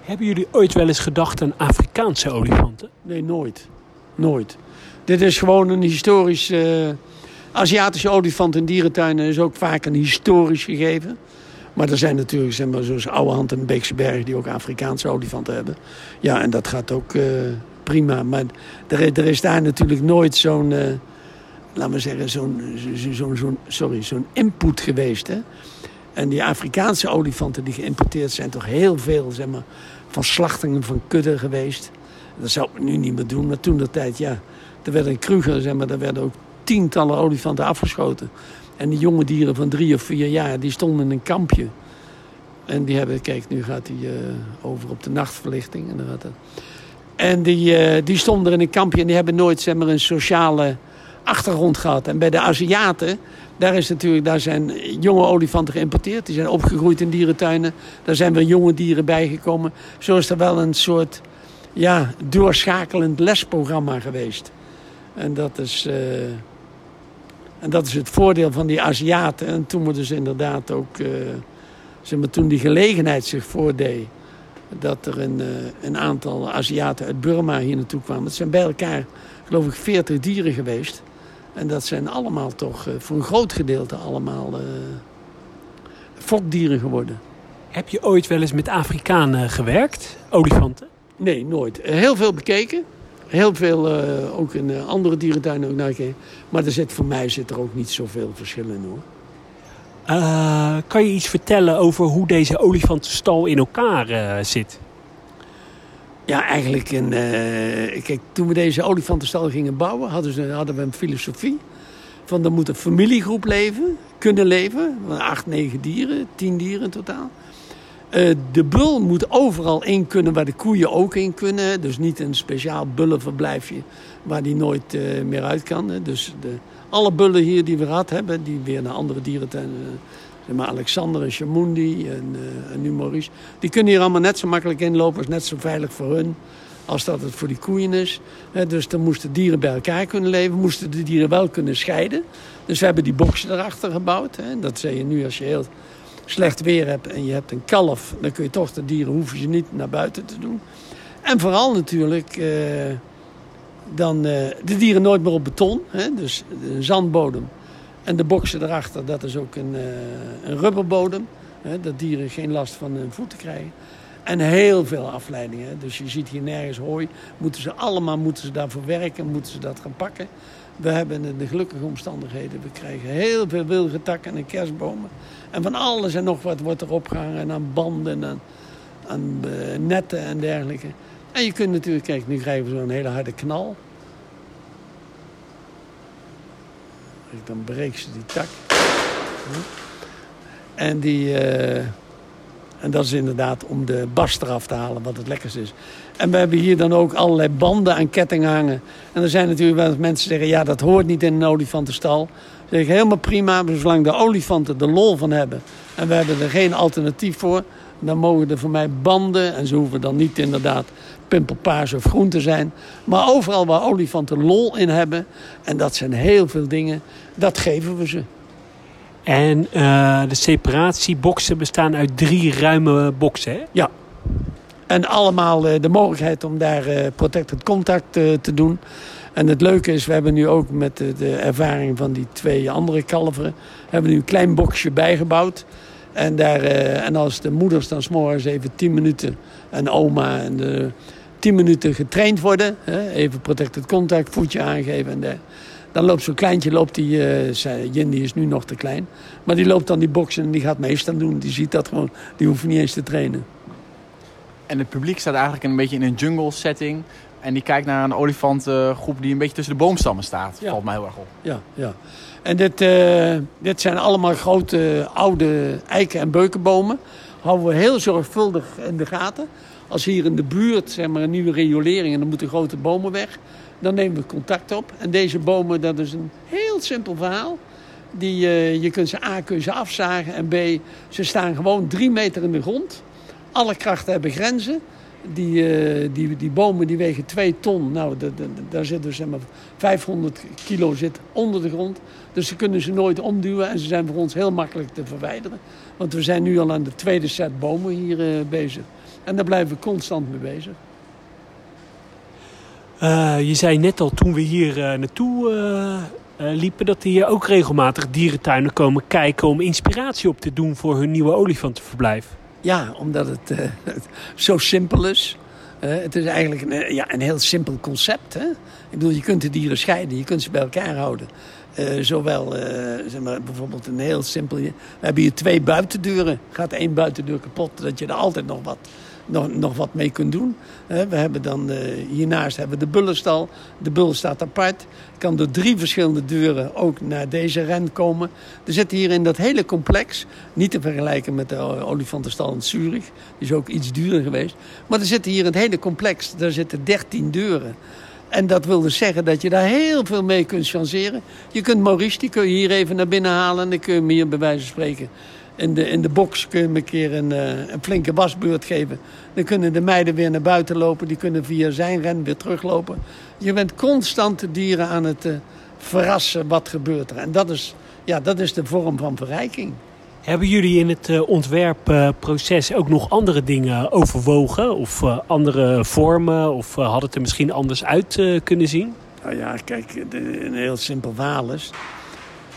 Speaker 2: Hebben jullie ooit wel eens gedacht aan Afrikaanse olifanten?
Speaker 3: Nee, nooit. Nooit. Dit is gewoon een historisch... eh, Aziatische olifant in dierentuinen is ook vaak een historisch gegeven. Maar er zijn natuurlijk, zeg maar, zoals Ouwehand en Beekse Berg... die ook Afrikaanse olifanten hebben. Ja, en dat gaat ook eh, prima. Maar er, er is daar natuurlijk nooit zo'n... eh laten we zeggen, zo'n zo, zo, zo'n- sorry, zo'n input geweest. Hè? En die Afrikaanse olifanten die geïmporteerd zijn... toch heel veel, zeg maar, van slachtingen van kudden geweest. Dat zou ik nu niet meer doen. Maar toen de tijd, ja... Er werd in Kruger, zeg maar, daar werden ook tientallen olifanten afgeschoten. En die jonge dieren van drie of vier jaar, die stonden in een kampje. En die hebben, kijk, nu gaat hij eh, over op de nachtverlichting. En, dan gaat het. En die, eh, die stonden in een kampje en die hebben nooit zeg maar, een sociale achtergrond gehad. En bij de Aziaten, daar, is natuurlijk, daar zijn jonge olifanten geïmporteerd. Die zijn opgegroeid in dierentuinen. Daar zijn weer jonge dieren bijgekomen. Zo is er wel een soort ja, doorschakelend lesprogramma geweest. En dat is, eh, en dat is het voordeel van die Aziaten. En toen we dus inderdaad ook, eh, zeg maar, toen die gelegenheid zich voordeed, dat er een, eh, een aantal Aziaten uit Burma hier naartoe kwamen. Het zijn bij elkaar, geloof ik, 40 dieren geweest. En dat zijn allemaal toch, eh, voor een groot gedeelte, allemaal eh, fokdieren geworden.
Speaker 2: Heb je ooit wel eens met Afrikanen gewerkt? Olifanten?
Speaker 3: Nee, nooit. Heel veel bekeken. Heel veel ook in andere dierentuinen ook naar gekeken. Maar er zit, voor mij zit er ook niet zoveel verschil in hoor.
Speaker 2: Eh, kan je iets vertellen over hoe deze olifantenstal in elkaar eh, zit?
Speaker 3: Ja, eigenlijk een, eh, kijk, toen we deze olifantenstal gingen bouwen, hadden, ze, hadden we een filosofie. Van er moet een familiegroep leven, kunnen leven. Acht, negen dieren, tien dieren in totaal. De bul moet overal in kunnen waar de koeien ook in kunnen. Dus niet een speciaal bullenverblijfje waar die nooit meer uit kan. Dus de, alle bullen hier die we gehad hebben, die weer naar andere dierentuinen... eh, zeg maar Alexander en Chamundi en, eh, en nu Maurice... die kunnen hier allemaal net zo makkelijk inlopen. is net zo veilig voor hun als dat het voor die koeien is. Dus dan moesten dieren bij elkaar kunnen leven. Moesten de dieren wel kunnen scheiden. Dus we hebben die boksen erachter gebouwd. Dat zie je nu als je heel slecht weer hebt en je hebt een kalf, dan kun je toch de dieren hoeven je niet naar buiten te doen. En vooral natuurlijk eh, dan eh, de dieren nooit meer op beton, hè, dus een zandbodem. En de boksen erachter, dat is ook een, eh, een rubberbodem. Hè, dat dieren geen last van hun voeten krijgen. En heel veel afleidingen. Dus je ziet hier nergens hooi. Moeten ze allemaal moeten ze daarvoor werken, moeten ze dat gaan pakken. We hebben de gelukkige omstandigheden. We krijgen heel veel wilge takken en kerstbomen. En van alles en nog wat wordt er opgehangen aan banden en aan, aan eh, netten en dergelijke. En je kunt natuurlijk, kijk, nu krijgen we zo'n hele harde knal. Dan breekt ze die tak. En, die, eh, en dat is inderdaad om de bast eraf te halen, wat het lekkerste is. En we hebben hier dan ook allerlei banden aan kettingen hangen. En er zijn natuurlijk wel mensen die zeggen... ja, dat hoort niet in een olifantenstal. Dan zeg ik helemaal prima, maar zolang de olifanten er lol van hebben... en we hebben er geen alternatief voor... dan mogen er voor mij banden... en ze hoeven dan niet inderdaad pimpelpaars of groen te zijn... maar overal waar olifanten lol in hebben... en dat zijn heel veel dingen, dat geven we ze.
Speaker 2: En eh, de separatieboxen bestaan uit drie ruime boxen, hè?
Speaker 3: Ja. En allemaal eh, de mogelijkheid om daar eh, protected contact te doen. En het leuke is, we hebben nu ook met de, de ervaring van die twee andere kalveren... hebben we nu een klein boxje bijgebouwd. En, daar, en als de moeders dan s'morgens even 10 minuten... en oma en de 10 minuten getraind worden... Hè, even protected contact, voetje aangeven en der, dan loopt zo'n kleintje, loopt die, zei, Jen die is nu nog te klein... maar die loopt dan die boxen en die gaat meestal doen. Die ziet dat gewoon, die hoeft niet eens te trainen.
Speaker 4: En het publiek staat eigenlijk een beetje in een jungle setting. En die kijkt naar een olifantengroep die een beetje tussen de boomstammen staat.
Speaker 3: Ja.
Speaker 4: Valt mij heel erg op.
Speaker 3: Ja, ja. En dit, eh, dit zijn allemaal grote oude eiken- en beukenbomen. Houden we heel zorgvuldig in de gaten. Als hier in de buurt zeg maar, een nieuwe riolering en dan moeten grote bomen weg, dan nemen we contact op. En deze bomen, dat is een heel simpel verhaal. Die, eh, je kunt ze A, ze afzagen en B, ze staan gewoon drie meter in de grond. Alle krachten hebben grenzen. Die, eh, die, die bomen die wegen 2 ton. Nou, da- da- daar zit dus zeg maar 500 kilo zit onder de grond. Dus ze kunnen ze nooit omduwen en ze zijn voor ons heel makkelijk te verwijderen. Want we zijn nu al aan de tweede set bomen hier eh, bezig. En daar blijven we constant mee bezig.
Speaker 2: Eh, je zei net al toen we hier eh, naartoe eh, liepen dat er hier ook regelmatig dierentuinen komen kijken om inspiratie op te doen voor hun nieuwe olifantenverblijf.
Speaker 3: Ja, omdat het zo simpel is. Het is eigenlijk een, ja, een heel simpel concept. Hè? Ik bedoel, je kunt de dieren scheiden, je kunt ze bij elkaar houden. Zowel, zeg maar, bijvoorbeeld een heel simpel... We hebben hier twee buitendeuren. Gaat één buitendeur kapot, dat je er altijd nog wat, nog, nog wat mee kunt doen. Eh, we hebben dan, eh, hiernaast hebben we de bullenstal. De bul staat apart. Kan door drie verschillende deuren ook naar deze ren komen. Er zitten hier in dat hele complex, niet te vergelijken met de olifantenstal in Zurich. Die is ook iets duurder geweest. Maar er zitten hier in het hele complex, daar zitten 13 deuren. En dat wil dus zeggen dat je daar heel veel mee kunt changeren. Je kunt Maurice, die kun je hier even naar binnen halen. En dan kun je hem hier bij wijze van spreken in de, in de box kun je hem een keer een, eh, een flinke wasbeurt geven. Dan kunnen de meiden weer naar buiten lopen. Die kunnen via zijn ren weer teruglopen. Je bent constant de dieren aan het eh, verrassen wat gebeurt er. En dat is, ja, dat is de vorm van verrijking.
Speaker 2: Hebben jullie in het eh, ontwerpproces ook nog andere dingen overwogen? Of andere vormen? Of had het er misschien anders uit kunnen zien?
Speaker 3: Nou ja, kijk, de- een heel simpel is.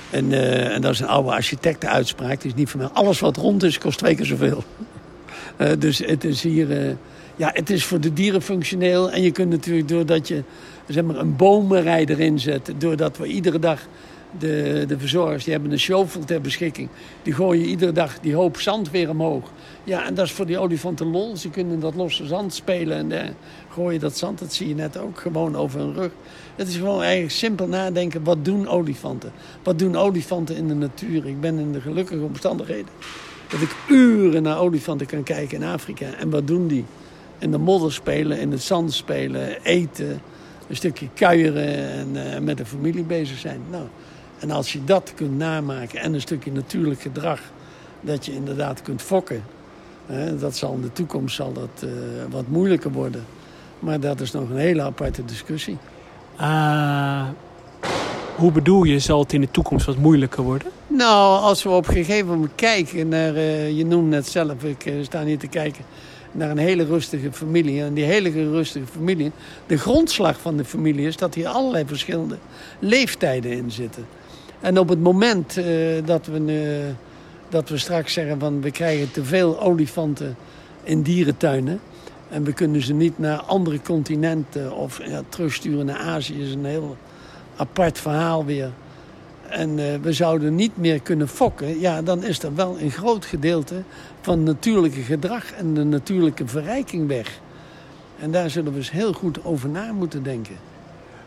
Speaker 3: En, eh, en dat is een oude architectenuitspraak. Is niet van mij. Alles wat rond is, kost twee keer zoveel. Eh, dus het is hier... eh, ja, het is voor de dieren functioneel. En je kunt natuurlijk, doordat je zeg maar, een bomenrij erin zet... doordat we iedere dag... De, de verzorgers die hebben een shovel ter beschikking. Die gooien iedere dag die hoop zand weer omhoog. Ja, en dat is voor die olifanten lol. Ze kunnen dat losse zand spelen en gooien dat zand. Dat zie je net ook gewoon over hun rug. Het is gewoon eigenlijk simpel nadenken. Wat doen olifanten? Wat doen olifanten in de natuur? Ik ben in de gelukkige omstandigheden dat ik uren naar olifanten kan kijken in Afrika. En wat doen die? In de modder spelen, in het zand spelen, eten, een stukje kuieren en eh, met de familie bezig zijn. Nou, en als je dat kunt namaken en een stukje natuurlijk gedrag, dat je inderdaad kunt fokken. Hè, dat zal in de toekomst zal dat, eh, wat moeilijker worden. Maar dat is nog een hele aparte discussie.
Speaker 2: Ah, hoe bedoel je, zal het in de toekomst wat moeilijker worden?
Speaker 3: Nou, als we op een gegeven moment kijken naar, eh, je noemde net zelf, ik eh, sta hier te kijken naar een hele rustige familie. En die hele rustige familie, de grondslag van de familie is dat hier allerlei verschillende leeftijden in zitten. En op het moment eh, dat, we, eh, dat we straks zeggen van we krijgen te veel olifanten in dierentuinen. En we kunnen ze niet naar andere continenten of ja, terugsturen naar Azië. is een heel apart verhaal weer en eh, we zouden niet meer kunnen fokken, ja, dan is er wel een groot gedeelte van natuurlijke gedrag en de natuurlijke verrijking weg. En daar zullen we eens heel goed over na moeten denken.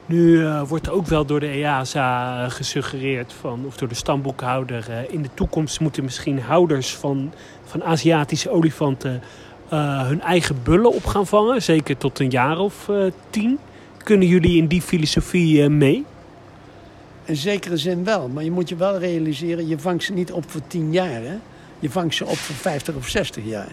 Speaker 2: Nu eh, wordt ook wel door de EASA gesuggereerd, van, of door de stamboekhouder... eh, in de toekomst moeten misschien houders van, van Aziatische olifanten... eh, hun eigen bullen op gaan vangen, zeker tot een jaar of eh, tien. Kunnen jullie in die filosofie eh, mee?
Speaker 3: In zekere zin wel, maar je moet je wel realiseren, je vangt ze niet op voor 10 jaar. Hè? Je vangt ze op voor 50 of 60 jaar.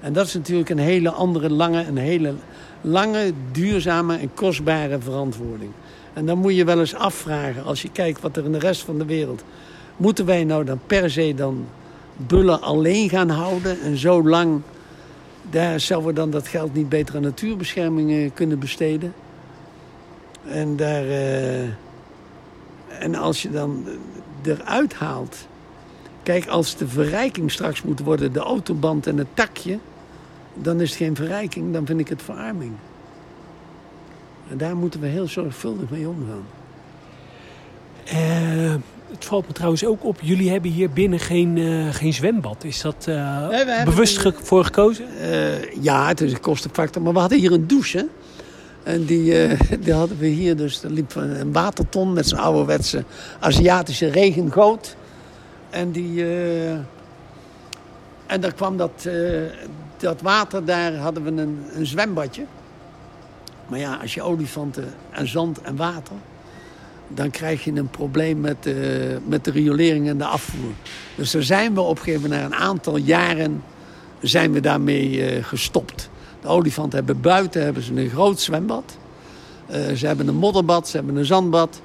Speaker 3: En dat is natuurlijk een hele andere, lange, een hele lange, duurzame en kostbare verantwoording. En dan moet je wel eens afvragen, als je kijkt wat er in de rest van de wereld... moeten wij nou dan per se dan bullen alleen gaan houden en zo lang... daar zouden we dan dat geld niet beter aan natuurbescherming eh, kunnen besteden? En daar... eh, en als je dan eruit haalt. Kijk, als de verrijking straks moet worden, de autoband en het takje. dan is het geen verrijking, dan vind ik het verarming. En daar moeten we heel zorgvuldig mee omgaan.
Speaker 2: Eh, het valt me trouwens ook op, jullie hebben hier binnen geen, eh, geen zwembad. Is dat eh,
Speaker 3: Nee,
Speaker 2: bewust
Speaker 3: een-
Speaker 2: voor gekozen?
Speaker 3: Eh, ja, het is een kostenfactor, maar we hadden hier een douche. En die, die hadden we hier dus. Er liep een waterton met zijn ouderwetse Aziatische regengoot. En die... en daar kwam dat, dat water, daar hadden we een, een zwembadje. Maar ja, als je olifanten en zand en water... dan krijg je een probleem met, eh, met de riolering en de afvoer. Dus daar zijn we op een gegeven moment na een aantal jaren... zijn we daarmee eh, gestopt. De olifanten hebben buiten hebben ze een groot zwembad. Eh, ze hebben een modderbad, ze hebben een zandbad.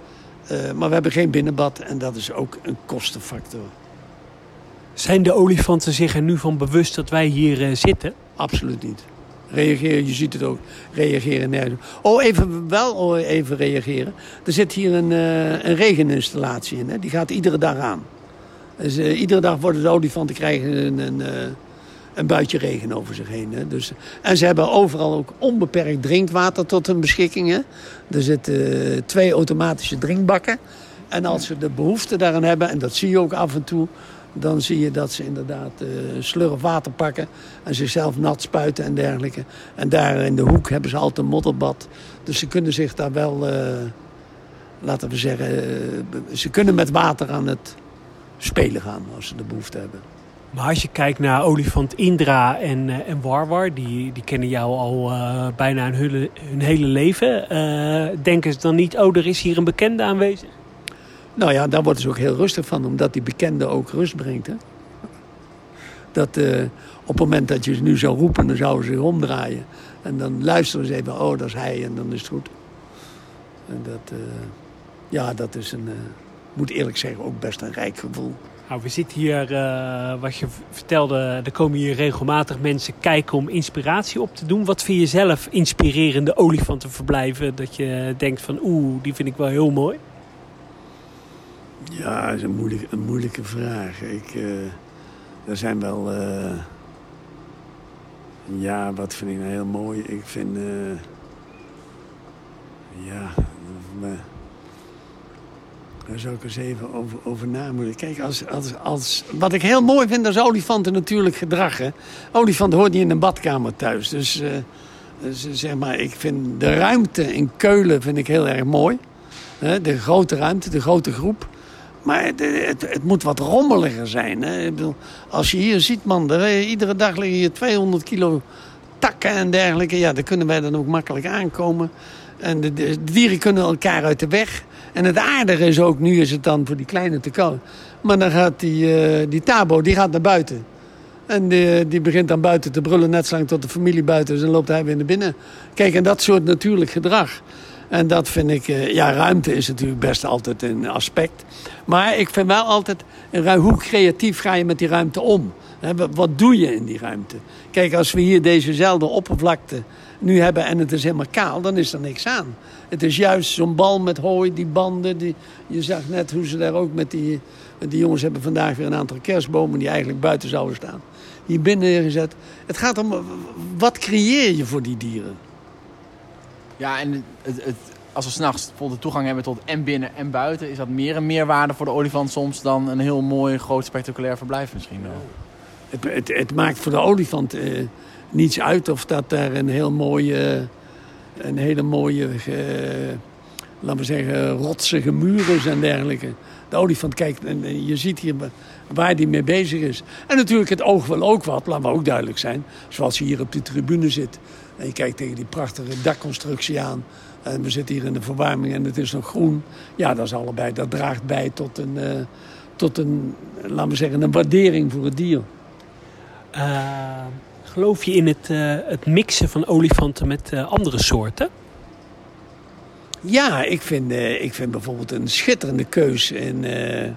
Speaker 3: Eh, maar we hebben geen binnenbad en dat is ook een kostenfactor.
Speaker 2: Zijn de olifanten zich er nu van bewust dat wij hier zitten?
Speaker 3: Absoluut niet. Reageren, je ziet het ook. Reageren nergens. Oh, even wel oh, even reageren. Er zit hier een, eh, een regeninstallatie in. Hè? Die gaat iedere dag aan. Dus, eh, iedere dag worden de olifanten krijgen een, een, eh, een buitje regen over zich heen. Hè? Dus, en ze hebben overal ook onbeperkt drinkwater tot hun beschikking. Er zitten twee automatische drinkbakken. En als ze de behoefte daaraan hebben, en dat zie je ook af en toe... dan zie je dat ze inderdaad eh slurf water pakken... en zichzelf nat spuiten en dergelijke. En daar in de hoek hebben ze altijd een modderbad. Dus ze kunnen zich daar wel, eh, laten we zeggen... eh, ze kunnen met water aan het spelen gaan als ze de behoefte hebben.
Speaker 2: Maar als je kijkt naar olifant Indra en, en Warwar, die, die kennen jou al bijna hun hun hele leven. Denken ze dan niet, oh, er is hier een bekende aanwezig?
Speaker 3: Nou ja, daar worden ze ook heel rustig van, omdat die bekende ook rust brengt. Hè? Dat eh, op het moment dat je ze nu zou roepen, dan zouden ze zich omdraaien. En dan luisteren ze even, oh, dat is hij, en dan is het goed. En dat, eh, ja, dat is een, eh, moet eerlijk zeggen, ook best een rijk gevoel.
Speaker 2: Nou, we zitten hier, wat je vertelde, er komen hier regelmatig mensen kijken om inspiratie op te doen. Wat vind je zelf inspirerende olifantenverblijven? Dat je denkt van, oeh, die vind ik wel heel mooi.
Speaker 3: Ja, dat is een moeilijke, een moeilijke vraag. Ik, eh, er zijn wel... eh, ja, wat vind ik nou heel mooi? Ik vind... eh, ja... daar zou ik eens even over, over na moeten. Kijk, als, als, als, wat ik heel mooi vind, is olifanten natuurlijk gedrag. Hè? Olifanten hoort niet in een badkamer thuis. Dus, dus zeg maar, ik vind de ruimte in Keulen vind ik heel erg mooi. De grote ruimte, de grote groep. Maar het, het, het moet wat rommeliger zijn. Hè? Ik bedoel, als je hier ziet, man, er, eh, iedere dag liggen hier 200 kilo takken en dergelijke. Ja, daar kunnen wij dan ook makkelijk aankomen. En de, dieren kunnen elkaar uit de weg. En het aardige is ook, nu is het dan voor die kleine te koud. Maar dan gaat die, eh, die tabo, die gaat naar buiten. En die, die begint dan buiten te brullen, net zolang tot de familie buiten is. En loopt hij weer naar binnen. Kijk, en dat soort natuurlijk gedrag. En dat vind ik, eh, ja, ruimte is natuurlijk best altijd een aspect. Maar ik vind wel altijd, ru- hoe creatief ga je met die ruimte om? Wat doe je in die ruimte? Kijk, als we hier dezezelfde oppervlakte nu hebben en het is helemaal kaal, dan is er niks aan. Het is juist zo'n bal met hooi, die banden. Die, je zag net hoe ze daar ook met die... Die jongens hebben vandaag weer een aantal kerstbomen die eigenlijk buiten zouden staan. Hier binnen neergezet. Het gaat om, wat creëer je voor die dieren?
Speaker 4: Ja, en het, het, als we s'nachts de toegang hebben tot en binnen en buiten... is dat meer een meerwaarde voor de olifant soms dan een heel mooi, groot, spectaculair verblijf misschien wel.
Speaker 3: Het, het, het maakt voor de olifant eh, niets uit of dat daar een heel mooie, een hele mooie, eh, laten we zeggen, rotsige muur is en dergelijke. De olifant kijkt en je ziet hier wa- waar die mee bezig is. En natuurlijk het oog wil ook wat, laten we ook duidelijk zijn. Zoals je hier op de tribune zit en je kijkt tegen die prachtige dakconstructie aan. En we zitten hier in de verwarming en het is nog groen. Ja, dat is allebei, dat draagt bij tot een, eh, tot een, laten we zeggen, een waardering voor het dier.
Speaker 2: Eh, geloof je in het, eh, het mixen van olifanten met andere soorten?
Speaker 3: Ja, ik vind, eh, ik vind bijvoorbeeld een schitterende keus in, eh,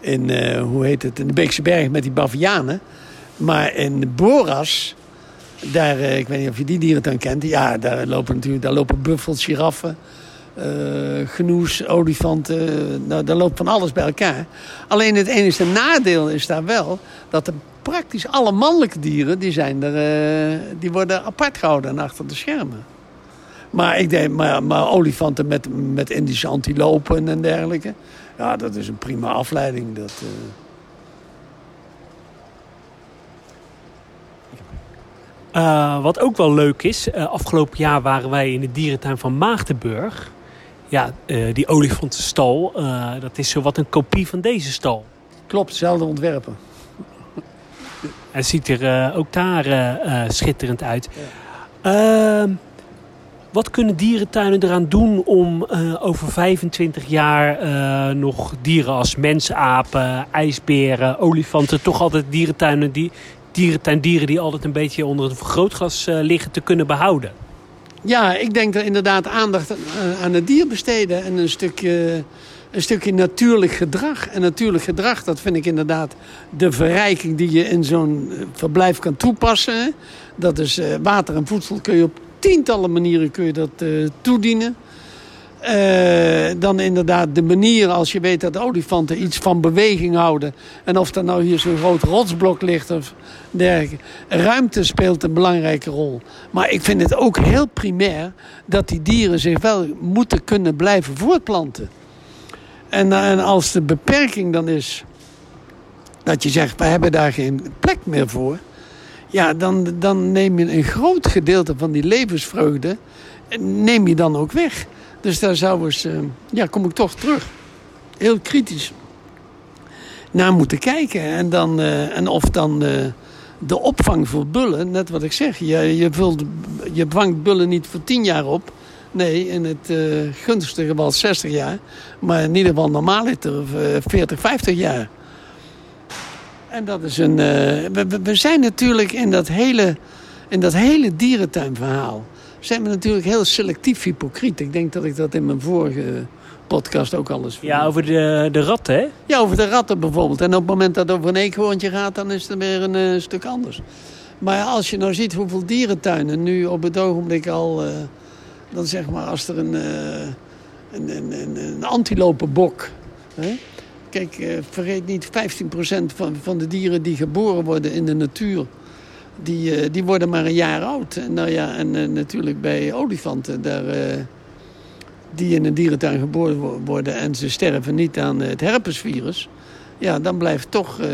Speaker 3: in eh, hoe heet het, in de Beekse Berg met die bavianen. Maar in Boras, daar, ik weet niet of je die dieren dan kent. Ja, daar lopen natuurlijk daar lopen buffels, giraffen, genoes, olifanten. Nou, daar loopt van alles bij elkaar. Alleen het enige nadeel is daar wel dat er praktisch alle mannelijke dieren, die, zijn er, die worden apart gehouden en achter de schermen. Maar ik denk, maar, maar olifanten met, met Indische antilopen en dergelijke. Ja, dat is een prima afleiding. Dat, eh,
Speaker 2: Uh, wat ook wel leuk is, uh, afgelopen jaar waren wij in de dierentuin van Maagdenburg. Ja, uh, die olifantenstal, dat is zowat een kopie van deze stal.
Speaker 3: Klopt, hetzelfde ontwerpen.
Speaker 2: Het ziet er ook daar schitterend uit. Ja. Wat kunnen dierentuinen eraan doen om over 25 jaar nog dieren als mensapen, ijsberen, olifanten, toch altijd dierentuinen die, dierentuindieren die altijd een beetje onder een vergrootglas uh, liggen te kunnen behouden.
Speaker 3: Ja, ik denk dat inderdaad aandacht eh, aan het dier besteden en een stukje, een stukje natuurlijk gedrag. En natuurlijk gedrag, dat vind ik inderdaad de verrijking die je in zo'n eh, verblijf kan toepassen. Dat is water en voedsel kun je op tientallen manieren kun je dat toedienen. Uh, dan inderdaad de manier als je weet dat olifanten iets van beweging houden. En of er nou hier zo'n groot rotsblok ligt of dergelijke. Ruimte speelt een belangrijke rol. Maar ik vind het ook heel primair dat die dieren zich wel moeten kunnen blijven voortplanten. En, en als de beperking dan is dat je zegt, we hebben daar geen plek meer voor. Ja, dan, dan neem je een groot gedeelte van die levensvreugde neem je dan ook weg. Dus daar zou eens, uh, ja, kom ik toch terug. Heel kritisch naar moeten kijken. En, dan, uh, en of dan uh, de opvang voor bullen, net wat ik zeg. Je, je, vult, je vangt bullen niet voor 10 jaar op. Nee, in het gunstige geval 60 jaar. Maar in ieder geval normaal is er 40, 50 jaar. En dat is een. We, we, zijn natuurlijk in dat hele, in dat hele dierentuinverhaal zijn we natuurlijk heel selectief hypocriet. Ik denk dat ik dat in mijn vorige podcast ook alles
Speaker 2: Ja, over de, de ratten, hè?
Speaker 3: Ja, over de ratten bijvoorbeeld. En op het moment dat het over een eekhoorntje gaat, dan is het weer een uh, stuk anders. Maar als je nou ziet hoeveel dierentuinen nu op het ogenblik al... Uh, dan zeg maar, als er een, een, een, een, een antilopenbok... Hè? Kijk, vergeet niet, 15% van, van de dieren die geboren worden in de natuur die, eh, die worden maar een jaar oud. Nou ja, en uh, natuurlijk bij olifanten, daar, die in een dierentuin geboren worden en ze sterven niet aan het herpesvirus, ja, dan blijft toch uh,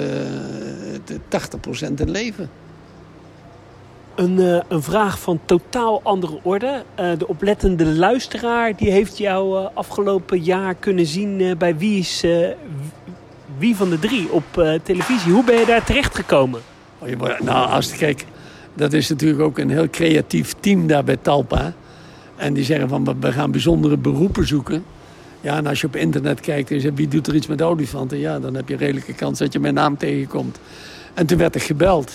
Speaker 3: 80% in leven.
Speaker 2: Een, een, vraag van totaal andere orde. de oplettende luisteraar die heeft jou afgelopen jaar kunnen zien bij wie is wie van de drie op televisie. Hoe ben je daar terecht gekomen?
Speaker 3: Oh, nou, als kijk, dat is natuurlijk ook een heel creatief team daar bij Talpa. En die zeggen van we gaan bijzondere beroepen zoeken. Ja, en als je op internet kijkt en zegt wie doet er iets met olifanten, ja, dan heb je redelijke kans dat je mijn naam tegenkomt. En toen werd er gebeld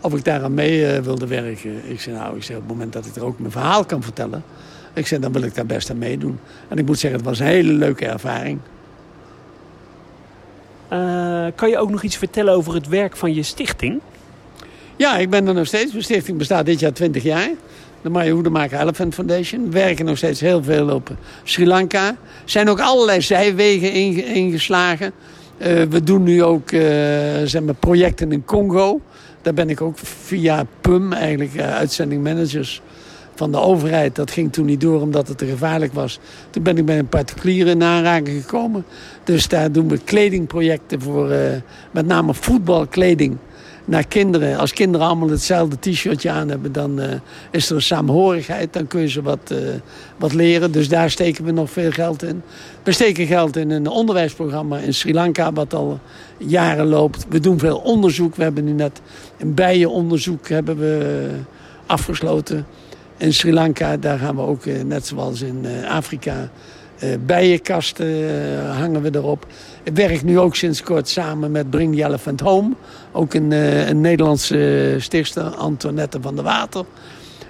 Speaker 3: of ik daar aan mee uh, wilde werken. Ik zei, nou, ik zei, op het moment dat ik er ook mijn verhaal kan vertellen, ik zei, dan wil ik daar best aan meedoen. En ik moet zeggen, het was een hele leuke ervaring.
Speaker 2: Uh, kan je ook nog iets vertellen over het werk van je stichting?
Speaker 3: Ja, ik ben er nog steeds. Mijn stichting bestaat dit jaar 20 jaar. De Maya Hoedemaker Elephant Foundation. We werken nog steeds heel veel op Sri Lanka. Er zijn ook allerlei zijwegen ingeslagen. Uh, we doen nu ook uh, zeg maar, projecten in Congo. Daar ben ik ook via PUM, eigenlijk uh, van de overheid. Dat ging toen niet door omdat het te gevaarlijk was. Toen ben ik bij een particulier in aanraking gekomen. Dus daar doen we kledingprojecten voor uh, met name voetbalkleding naar kinderen. Als kinderen allemaal hetzelfde t-shirtje aan hebben, dan uh, is er een saamhorigheid. Dan kun je ze wat, uh, wat leren. Dus daar steken we nog veel geld in. We steken geld in een onderwijsprogramma in Sri Lanka, wat al jaren loopt. We doen veel onderzoek. We hebben nu net een bijenonderzoek hebben we afgesloten. In Sri Lanka, daar gaan we ook, net zoals in Afrika, bijenkasten hangen we erop. Werk nu ook sinds kort samen met Bring the Elephant Home. Ook een, uh, een Nederlandse stichter, Antoinette van der Water.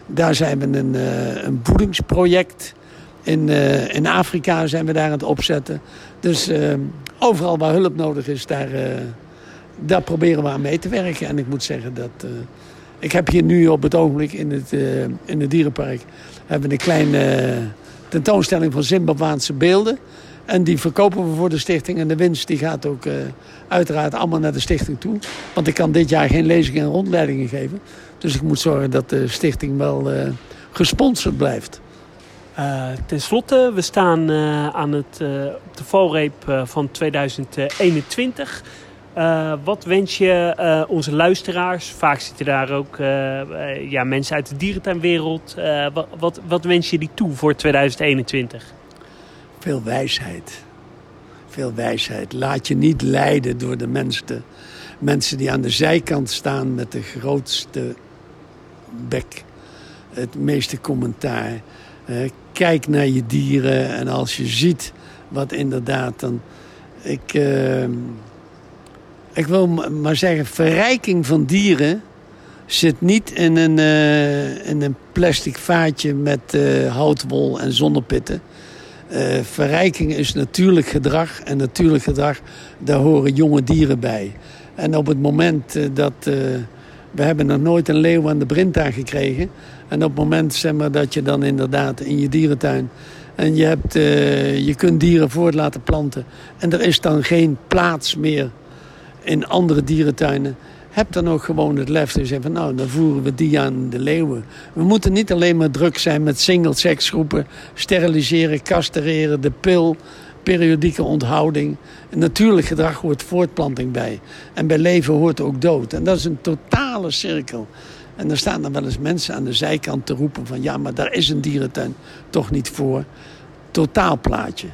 Speaker 3: Daar zijn we een, een voedingsproject. In, in Afrika zijn we daar aan het opzetten. Dus overal waar hulp nodig is, daar, daar proberen we aan mee te werken. En ik moet zeggen dat... ik heb hier nu op het ogenblik in het, in het dierenpark... hebben een klein tentoonstelling van Zimbabwaanse beelden. En die verkopen we voor de stichting. En de winst die gaat ook uh, uiteraard allemaal naar de stichting toe. Want ik kan dit jaar geen lezingen en rondleidingen geven. Dus ik moet zorgen dat de stichting wel uh, gesponsord blijft.
Speaker 2: Uh, ten slotte, we staan aan het, op de valreep van 2021. Uh, wat wens je onze luisteraars? Vaak zitten daar ook ja, mensen uit de dierentuinwereld. Wat, wat, wens je die toe voor 2021?
Speaker 3: Veel wijsheid. Veel wijsheid. Laat je niet leiden door de mensen, mensen die aan de zijkant staan met de grootste bek. Het meeste commentaar. kijk naar je dieren en als je ziet wat inderdaad dan. Ik ik wil maar zeggen, verrijking van dieren zit niet in een, uh, in een plastic vaatje met uh, houtwol en zonnepitten. Uh, verrijking is natuurlijk gedrag. En natuurlijk gedrag, daar horen jonge dieren bij. En op het moment dat... we hebben nog nooit een leeuw aan de Brinta gekregen. En op het moment zeg maar, dat je dan inderdaad in je dierentuin... en je, hebt, je kunt dieren voort laten planten... en er is dan geen plaats meer in andere dierentuinen. Heb dan ook gewoon het lef te zeggen van nou, dan voeren we die aan de leeuwen. We moeten niet alleen maar druk zijn met single-seksgroepen, steriliseren, castreren, de pil, periodieke onthouding. En natuurlijk gedrag hoort voortplanting bij. En bij leven hoort ook dood. En dat is een totale cirkel. En dan staan dan wel eens mensen aan de zijkant te roepen van ja, maar daar is een dierentuin toch niet voor. Totaalplaatje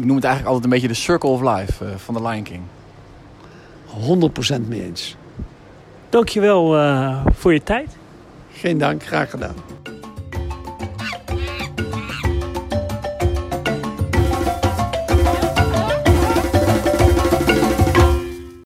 Speaker 4: ik noem het eigenlijk altijd een beetje de circle of life uh, van de Lion King.
Speaker 3: 100% mee eens.
Speaker 2: Dankjewel uh, voor je tijd.
Speaker 3: Geen dank, graag gedaan.